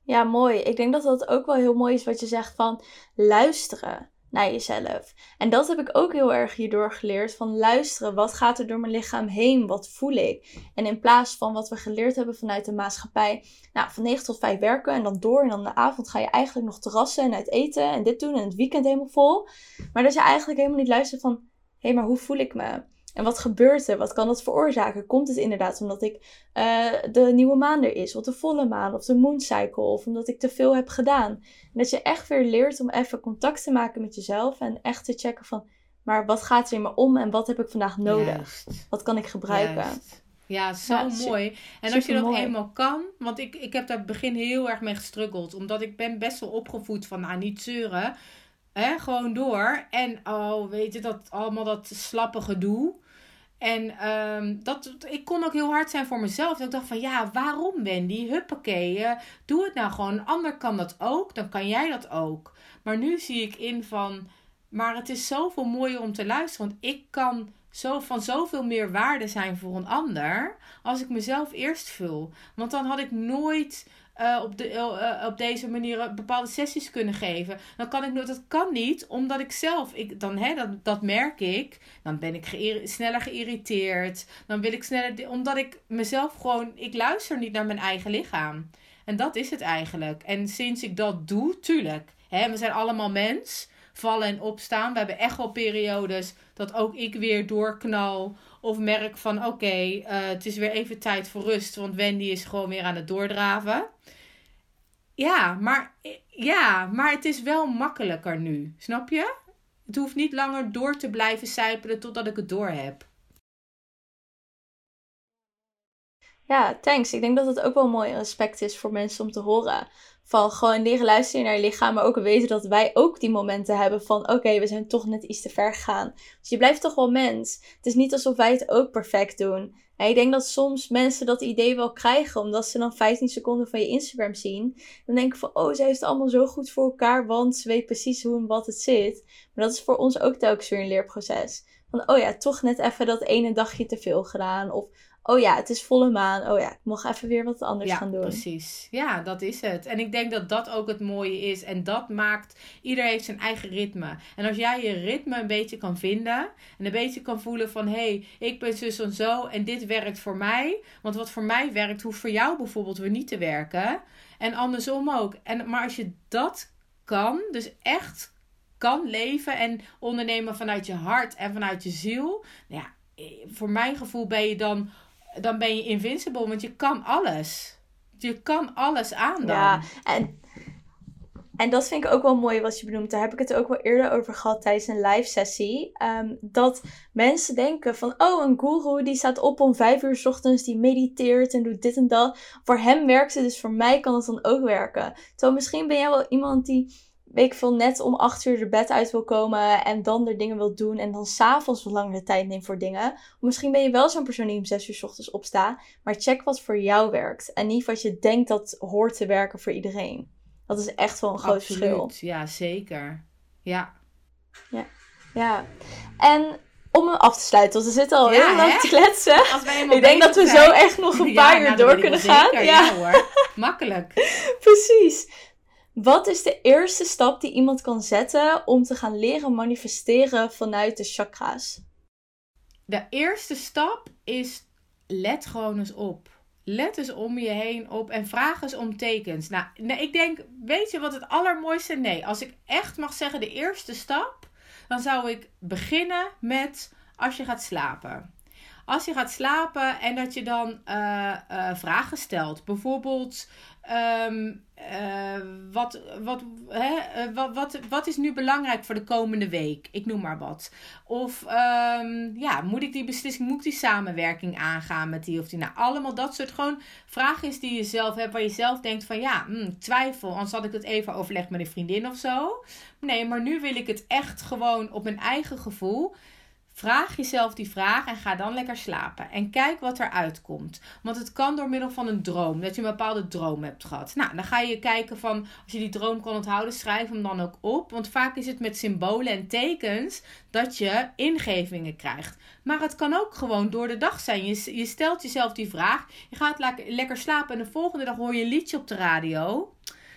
Ja, mooi. Ik denk dat dat ook wel heel mooi is wat je zegt van luisteren naar jezelf. En dat heb ik ook heel erg hierdoor geleerd van luisteren. Wat gaat er door mijn lichaam heen? Wat voel ik? En in plaats van wat we geleerd hebben vanuit de maatschappij, nou, van 9 tot 5 werken en dan door en dan de avond ga je eigenlijk nog terrassen en uit eten en dit doen en het weekend helemaal vol. Maar dat je eigenlijk helemaal niet luistert van, hé, hey, maar hoe voel ik me? En wat gebeurt er? Wat kan dat veroorzaken? Komt het inderdaad omdat ik uh, de nieuwe maan er is, of de volle maan, of de mooncycle, of omdat ik te veel heb gedaan? En dat je echt weer leert om even contact te maken met jezelf en echt te checken van, maar wat gaat er in me om en wat heb ik vandaag nodig? Wat kan ik gebruiken? Ja, zo mooi. En als je dat eenmaal kan, want ik, ik heb daar begin heel erg mee gestruggeld. Omdat ik ben best wel opgevoed van, nou niet zeuren. Hè, gewoon door. En oh, weet je, dat allemaal dat slappe gedoe. En um, dat, ik kon ook heel hard zijn voor mezelf. Dat ik dacht van, ja, waarom Wendy? Huppakee, uh, doe het nou gewoon. Een ander kan dat ook, dan kan jij dat ook. Maar nu zie ik in van, maar het is zoveel mooier om te luisteren. Want ik kan zo, van zoveel meer waarde zijn voor een ander als ik mezelf eerst vul. Want dan had ik nooit uh, op, de, uh, op deze manier bepaalde sessies kunnen geven. Dan kan ik nooit, dat kan niet, omdat ik zelf, ik, dan, hè, dat, dat merk ik, dan ben ik sneller geïrriteerd. Dan wil ik sneller, omdat ik mezelf gewoon, ik luister niet naar mijn eigen lichaam. En dat is het eigenlijk. En sinds ik dat doe, tuurlijk, hè, we zijn allemaal mens vallen en opstaan. We hebben echt wel periodes dat ook ik weer doorknal. Of merk van oké, eh, het is weer even tijd voor rust. Want Wendy is gewoon weer aan het doordraven. Ja, maar, ja, maar het is wel makkelijker nu. Snap je? Het hoeft niet langer door te blijven sijpelen totdat ik het door heb. Ja, thanks. Ik denk dat het ook wel een mooi aspect is voor mensen om te horen. Van gewoon leren luisteren naar je lichaam, maar ook weten dat wij ook die momenten hebben van oké, we zijn toch net iets te ver gegaan. Dus je blijft toch wel mens. Het is niet alsof wij het ook perfect doen. En ik denk dat soms mensen dat idee wel krijgen, omdat ze dan 15 seconden van je Instagram zien. Dan denken van, oh, zij heeft het allemaal zo goed voor elkaar, want ze weet precies hoe en wat het zit. Maar dat is voor ons ook telkens weer een leerproces. Van, oh ja, toch net even dat ene dagje te veel gedaan. Of, oh ja, het is volle maan. Oh ja, ik mag even weer wat anders gaan doen. precies. Ja, dat is het. En ik denk dat dat ook het mooie is. En dat maakt, ieder heeft zijn eigen ritme. En als jij je ritme een beetje kan vinden. En een beetje kan voelen van, hé, hey, ik ben zus en zo. En dit werkt voor mij. Want wat voor mij werkt, hoeft voor jou bijvoorbeeld weer niet te werken. En andersom ook. En, maar als je dat kan, dus echt kan leven en ondernemen vanuit je hart en vanuit je ziel. Nou ja, eh, voor mijn gevoel ben je dan dan ben je invincible, want je kan alles. Je kan alles aan dan. Ja, en, en dat vind ik ook wel mooi wat je benoemt. Daar heb ik het ook wel eerder over gehad tijdens een live sessie. Ehm, dat mensen denken van, oh, een guru die staat op om vijf uur s ochtends, die mediteert en doet dit en dat. Voor hem werkt het, dus voor mij kan het dan ook werken. Terwijl misschien ben jij wel iemand die weet ik veel, net om acht uur de bed uit wil komen en dan er dingen wil doen en dan s'avonds wat langer de tijd neemt voor dingen. Misschien ben je wel zo'n persoon die om zes uur s ochtends opstaat, maar check wat voor jou werkt en niet wat je denkt dat hoort te werken voor iedereen. Dat is echt wel een groot verschil. Ja, zeker. Ja. Ja. ja. En om hem af te sluiten, want we zitten al heel lang te kletsen. Ik denk dat we zo echt nog een paar uur nou, door kunnen gaan. Ja. ja hoor, makkelijk. Precies. Wat is de eerste stap die iemand kan zetten om te gaan leren manifesteren vanuit de chakra's? De eerste stap is let gewoon eens op. Let eens om je heen op en vraag eens om tekens. Nou, ik denk, weet je wat het allermooiste? Nee, als ik echt mag zeggen de eerste stap, dan zou ik beginnen met als je gaat slapen. Als je gaat slapen en dat je dan uh, uh, vragen stelt. Bijvoorbeeld, Um, uh, wat, wat, hè, wat, wat, is nu belangrijk voor de komende week? Ik noem maar wat. Of um, ja, moet ik die beslissing, moet ik die samenwerking aangaan met die of die? Nou, allemaal dat soort gewoon vragen is die je zelf hebt, waar je zelf denkt van ja, hmm, twijfel, anders had ik het even overlegd met een vriendin of zo. Nee, maar nu wil ik het echt gewoon op mijn eigen gevoel. Vraag jezelf die vraag en ga dan lekker slapen. En kijk wat eruit komt. Want het kan door middel van een droom. Dat je een bepaalde droom hebt gehad. Nou, dan ga je kijken van, als je die droom kan onthouden, schrijf hem dan ook op. Want vaak is het met symbolen en tekens dat je ingevingen krijgt. Maar het kan ook gewoon door de dag zijn. Je, je stelt jezelf die vraag. Je gaat lekker slapen en de volgende dag hoor je een liedje op de radio.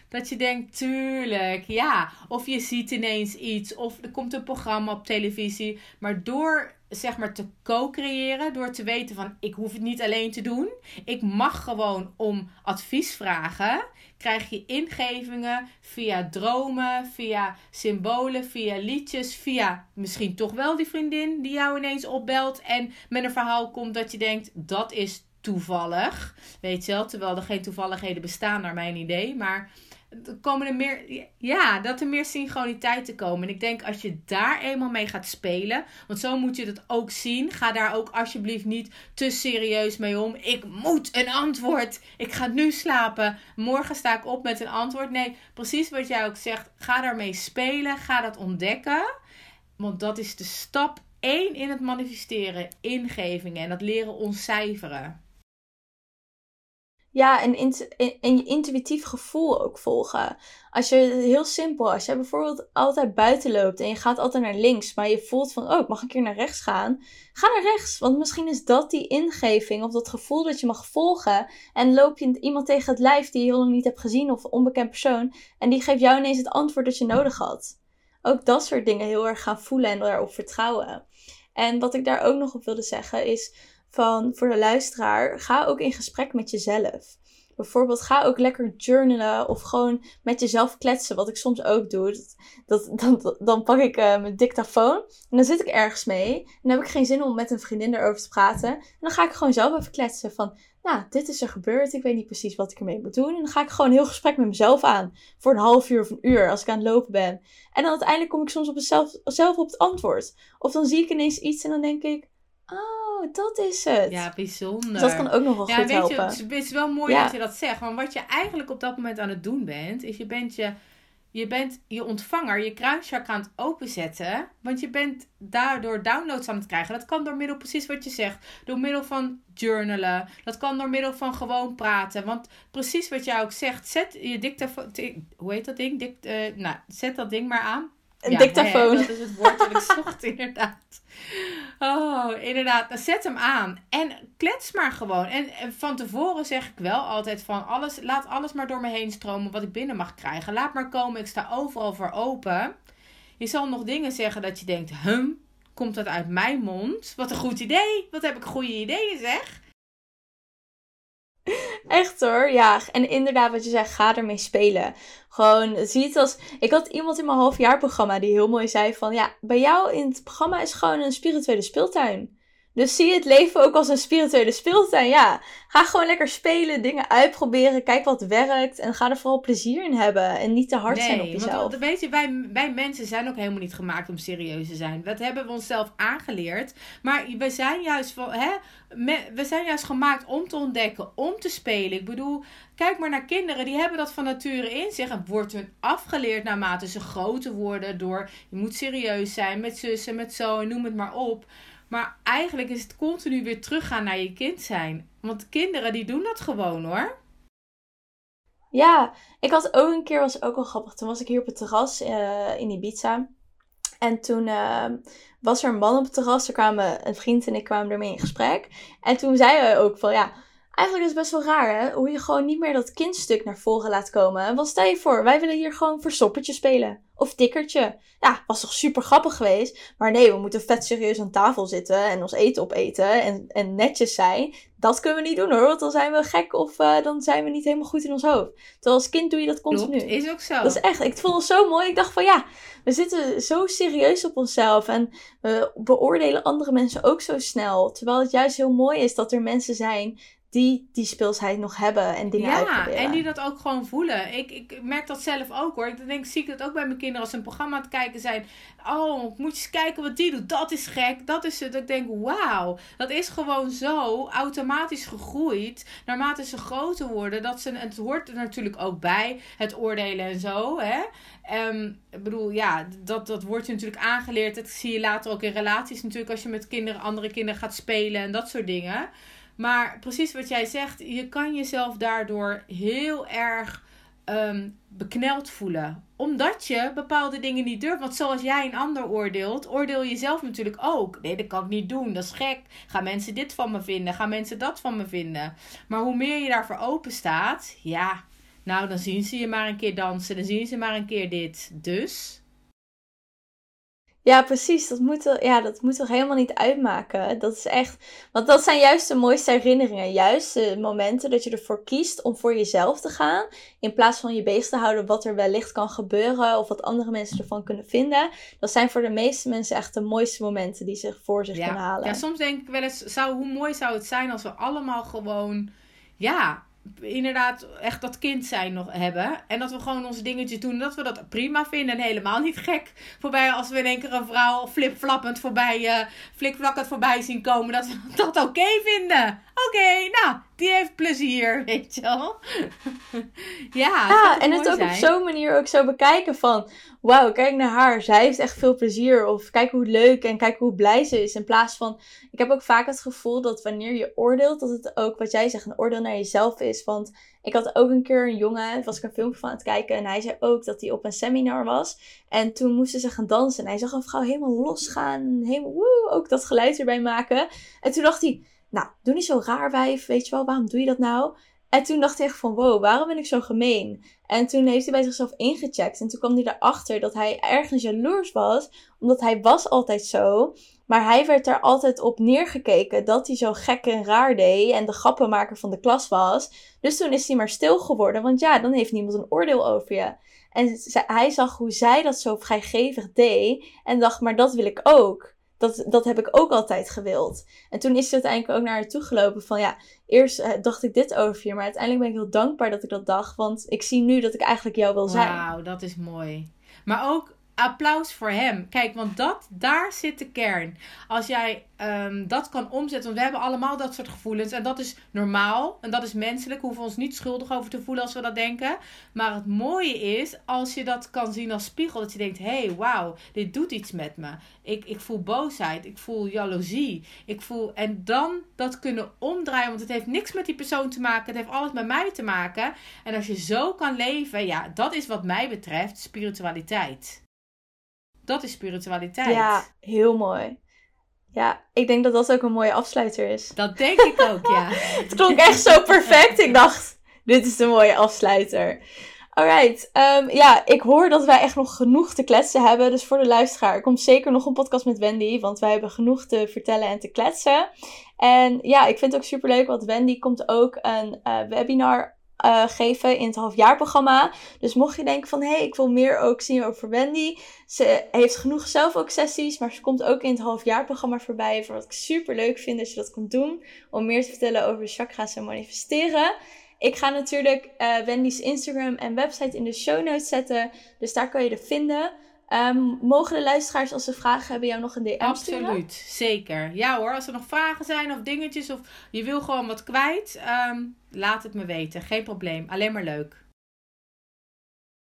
Dat je denkt, tuurlijk, ja. Of je ziet ineens iets, of er komt een programma op televisie. Maar door zeg maar te co-creëren door te weten van ik hoef het niet alleen te doen. Ik mag gewoon om advies vragen. Krijg je ingevingen via dromen, via symbolen, via liedjes, via misschien toch wel die vriendin die jou ineens opbelt en met een verhaal komt dat je denkt dat is toevallig. Weet je wel, terwijl er geen toevalligheden bestaan naar mijn idee, maar komen er meer, ja, dat er meer synchroniteiten komen. En ik denk als je daar eenmaal mee gaat spelen, want zo moet je dat ook zien. Ga daar ook alsjeblieft niet te serieus mee om. Ik moet een antwoord. Ik ga nu slapen. Morgen sta ik op met een antwoord. Nee, precies wat jij ook zegt. Ga daarmee spelen. Ga dat ontdekken. Want dat is de stap 1 in het manifesteren. Ingevingen. En dat leren ontcijferen. Ja, en, je intuïtief gevoel ook volgen. Als je, heel simpel, als je bijvoorbeeld altijd buiten loopt en je gaat altijd naar links, maar je voelt van, oh, ik mag een keer naar rechts gaan. Ga naar rechts, want misschien is dat die ingeving of dat gevoel dat je mag volgen. En loop je iemand tegen het lijf die je heel lang niet hebt gezien of een onbekend persoon. En die geeft jou ineens het antwoord dat je nodig had. Ook dat soort dingen heel erg gaan voelen en daarop vertrouwen. En wat ik daar ook nog op wilde zeggen is van voor de luisteraar, ga ook in gesprek met jezelf. Bijvoorbeeld, ga ook lekker journalen of gewoon met jezelf kletsen, wat ik soms ook doe. Dat, dan pak ik uh, mijn dictafoon en dan zit ik ergens mee. En dan heb ik geen zin om met een vriendin erover te praten. En dan ga ik gewoon zelf even kletsen van, nou, dit is er gebeurd. Ik weet niet precies wat ik ermee moet doen. En dan ga ik gewoon heel gesprek met mezelf aan. Voor een half uur of een uur als ik aan het lopen ben. En dan uiteindelijk kom ik soms op mezelf, zelf op het antwoord. Of dan zie ik ineens iets en dan denk ik, oh Oh, dat is het. Ja, bijzonder. dat kan ook nog wel ja, goed weet helpen. Je, het is wel mooi dat je dat zegt. Want wat je eigenlijk op dat moment aan het doen bent, is je bent je, je, bent je ontvanger, je kruinchakra aan het openzetten. Want je bent daardoor downloads aan het krijgen. Dat kan door middel, precies wat je zegt, door middel van journalen. Dat kan door middel van gewoon praten. Want precies wat jij ook zegt, zet je dictafoon, hoe heet dat ding? Dict, uh, nou, zet dat ding maar aan. Een dictafoon. dat is het woord dat ik zocht, inderdaad. Oh, inderdaad. Dan zet hem aan. En klets maar gewoon. En, van tevoren zeg ik wel altijd van... Alles, laat alles maar door me heen stromen wat ik binnen mag krijgen. Laat maar komen. Ik sta overal voor open. Je zal nog dingen zeggen dat je denkt... Hum, komt dat uit mijn mond? Wat een goed idee. Wat heb ik goede ideeën zeg. Echt hoor, ja. En inderdaad, wat je zegt, ga ermee spelen. Gewoon, zie het als. Ik had iemand in mijn halfjaarprogramma die heel mooi zei: van ja, bij jou in het programma is gewoon een spirituele speeltuin. Dus zie het leven ook als een spirituele speeltuin. Ja, ga gewoon lekker spelen, dingen uitproberen, kijk wat werkt en ga er vooral plezier in hebben en niet te hard zijn op jezelf. Want, weet je, wij, wij mensen zijn ook helemaal niet gemaakt om serieus te zijn. Dat hebben we onszelf aangeleerd. Maar we zijn juist, hè, we zijn juist gemaakt om te ontdekken, om te spelen. Ik bedoel, kijk maar naar kinderen, die hebben dat van nature in zich. Het wordt hun afgeleerd naarmate ze groter worden door je moet serieus zijn met zussen, met zo en noem het maar op. Maar eigenlijk is het continu weer teruggaan naar je kind zijn. Want kinderen die doen dat gewoon hoor. Ja, ik had ook een keer, was ook wel grappig. Toen was ik hier op het terras uh, in Ibiza. En toen uh, was er een man op het terras. Er kwamen een vriend en ik kwamen ermee in gesprek. En toen zei hij ook van ja, eigenlijk is het best wel raar hè. Hoe je gewoon niet meer dat kindstuk naar voren laat komen. Want stel je voor, wij willen hier gewoon verstoppertje spelen of tikkertje. Ja, was toch super grappig geweest. Maar nee, we moeten vet serieus aan tafel zitten en ons eten opeten en, en netjes zijn. Dat kunnen we niet doen hoor, want dan zijn we gek of uh, dan zijn we niet helemaal goed in ons hoofd. Terwijl als kind doe je dat continu. Klopt, is ook zo. Dat is echt, ik vond het zo mooi. Ik dacht van ja, we zitten zo serieus op onszelf en we beoordelen andere mensen ook zo snel. Terwijl het juist heel mooi is dat er mensen zijn die die speelsheid nog hebben en dingen ja, uitproberen. Ja, en die dat ook gewoon voelen. Ik, ik merk dat zelf ook hoor. Ik denk, zie ik dat ook bij mijn kinderen als ze een programma aan het kijken zijn. Oh, moet je eens kijken wat die doet. Dat is gek. Dat is het. Ik denk, wauw. Dat is gewoon zo automatisch gegroeid. Naarmate ze groter worden. Dat ze, het hoort er natuurlijk ook bij. Het oordelen en zo. Hè? Um, ik bedoel, ja, dat, dat wordt je natuurlijk aangeleerd. Dat zie je later ook in relaties natuurlijk. Als je met kinderen, andere kinderen gaat spelen en dat soort dingen. Maar precies wat jij zegt, je kan jezelf daardoor heel erg um, bekneld voelen. Omdat je bepaalde dingen niet durft. Want zoals jij een ander oordeelt, oordeel je zelf natuurlijk ook. Nee, dat kan ik niet doen. Dat is gek. Gaan mensen dit van me vinden? Gaan mensen dat van me vinden? Maar hoe meer je daarvoor open staat, ja, nou dan zien ze je maar een keer dansen. Dan zien ze maar een keer dit. Dus Ja, precies. Dat moet, ja, dat moet toch helemaal niet uitmaken. Dat is echt. Want dat zijn juist de mooiste herinneringen. Juist de momenten dat je ervoor kiest om voor jezelf te gaan. In plaats van je bezig te houden wat er wellicht kan gebeuren. Of wat andere mensen ervan kunnen vinden. Dat zijn voor de meeste mensen echt de mooiste momenten die ze voor zich kunnen halen. Ja, soms denk ik wel eens, zou, hoe mooi zou het zijn als we allemaal gewoon. Ja, inderdaad echt dat kind zijn nog hebben. En dat we gewoon onze dingetjes doen. Dat we dat prima vinden. En helemaal niet gek voorbij als we in één keer een vrouw flipflappend voorbij, uh, flikflakkend voorbij zien komen. Dat we dat oké vinden. Oké, nou, die heeft plezier, weet je wel. ja, ja en het ook op zo'n manier ook zo bekijken van... Wauw, kijk naar haar. Zij heeft echt veel plezier. Of kijk hoe leuk en kijk hoe blij ze is. In plaats van... Ik heb ook vaak het gevoel dat wanneer je oordeelt... Dat het ook, wat jij zegt, een oordeel naar jezelf is. Want ik had ook een keer een jongen... Was ik een filmpje van aan het kijken. En hij zei ook dat hij op een seminar was. En toen moesten ze gaan dansen. En hij zag een vrouw helemaal losgaan. Helemaal woe, ook dat geluid erbij maken. En toen dacht hij nou, doe niet zo raar wijf, weet je wel, waarom doe je dat nou? En toen dacht hij van, wow, waarom ben ik zo gemeen? En toen heeft hij bij zichzelf ingecheckt. En toen kwam hij erachter dat hij ergens jaloers was. Omdat hij was altijd zo. Maar hij werd er altijd op neergekeken dat hij zo gek en raar deed. En de grappenmaker van de klas was. Dus toen is hij maar stil geworden. Want ja, dan heeft niemand een oordeel over je. En hij zag hoe zij dat zo vrijgevig deed. En dacht, maar dat wil ik ook dat, dat heb ik ook altijd gewild. En toen is ze uiteindelijk ook naar haar toe gelopen van ja, eerst eh, dacht ik dit over je, maar uiteindelijk ben ik heel dankbaar dat ik dat dacht, want ik zie nu dat ik eigenlijk jou wil zijn. Wauw, dat is mooi. Maar ook applaus voor hem. Kijk, want dat, daar zit de kern. Als jij um, dat kan omzetten, want we hebben allemaal dat soort gevoelens. En dat is normaal en dat is menselijk. We hoeven ons niet schuldig over te voelen als we dat denken. Maar het mooie is, als je dat kan zien als spiegel, dat je denkt: hé, hey, wauw, dit doet iets met me. Ik, ik voel boosheid, ik voel jaloezie. Ik voel, en dan dat kunnen omdraaien, want het heeft niks met die persoon te maken. Het heeft alles met mij te maken. En als je zo kan leven, ja, dat is wat mij betreft spiritualiteit. Dat is spiritualiteit. Ja, heel mooi. Ja, ik denk dat dat ook een mooie afsluiter is. Dat denk ik ook, ja. het klonk echt zo perfect. Ik dacht, dit is de mooie afsluiter. Alright, um, ja, ik hoor dat wij echt nog genoeg te kletsen hebben. Dus voor de luisteraar, komt zeker nog een podcast met Wendy. Want wij hebben genoeg te vertellen en te kletsen. En ja, ik vind het ook super leuk, want Wendy komt ook een uh, webinar uh, geven in het halfjaarprogramma. Dus mocht je denken van, hé, hey, ik wil meer ook zien over Wendy. Ze heeft genoeg zelf ook sessies, maar ze komt ook in het halfjaarprogramma voorbij. Voor wat ik super leuk vind dat je dat komt doen. Om meer te vertellen over chakra's en manifesteren. Ik ga natuurlijk uh, Wendy's Instagram en website in de show notes zetten. Dus daar kan je er vinden. Um, mogen de luisteraars, als ze vragen hebben, jou nog een DM Absoluut, Absoluut, zeker. Ja hoor, als er nog vragen zijn of dingetjes of je wil gewoon wat kwijt, um, laat het me weten. Geen probleem, alleen maar leuk.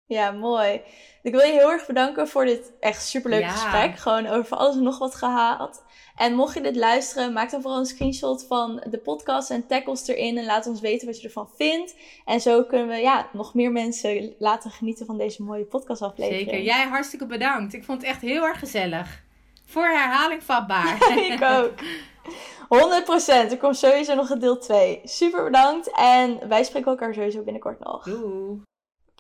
Ja, mooi. Ik wil je heel erg bedanken voor dit echt superleuke ja. gesprek. Gewoon over alles en nog wat gehaald. En mocht je dit luisteren, maak dan vooral een screenshot van de podcast en tag ons erin. En laat ons weten wat je ervan vindt. En zo kunnen we ja, nog meer mensen laten genieten van deze mooie podcastaflevering. Zeker. Jij hartstikke bedankt. Ik vond het echt heel erg gezellig. Voor herhaling vatbaar. ik ook. 100%. Er komt sowieso nog een deel 2. Super bedankt. En wij spreken elkaar sowieso binnenkort nog. Doei.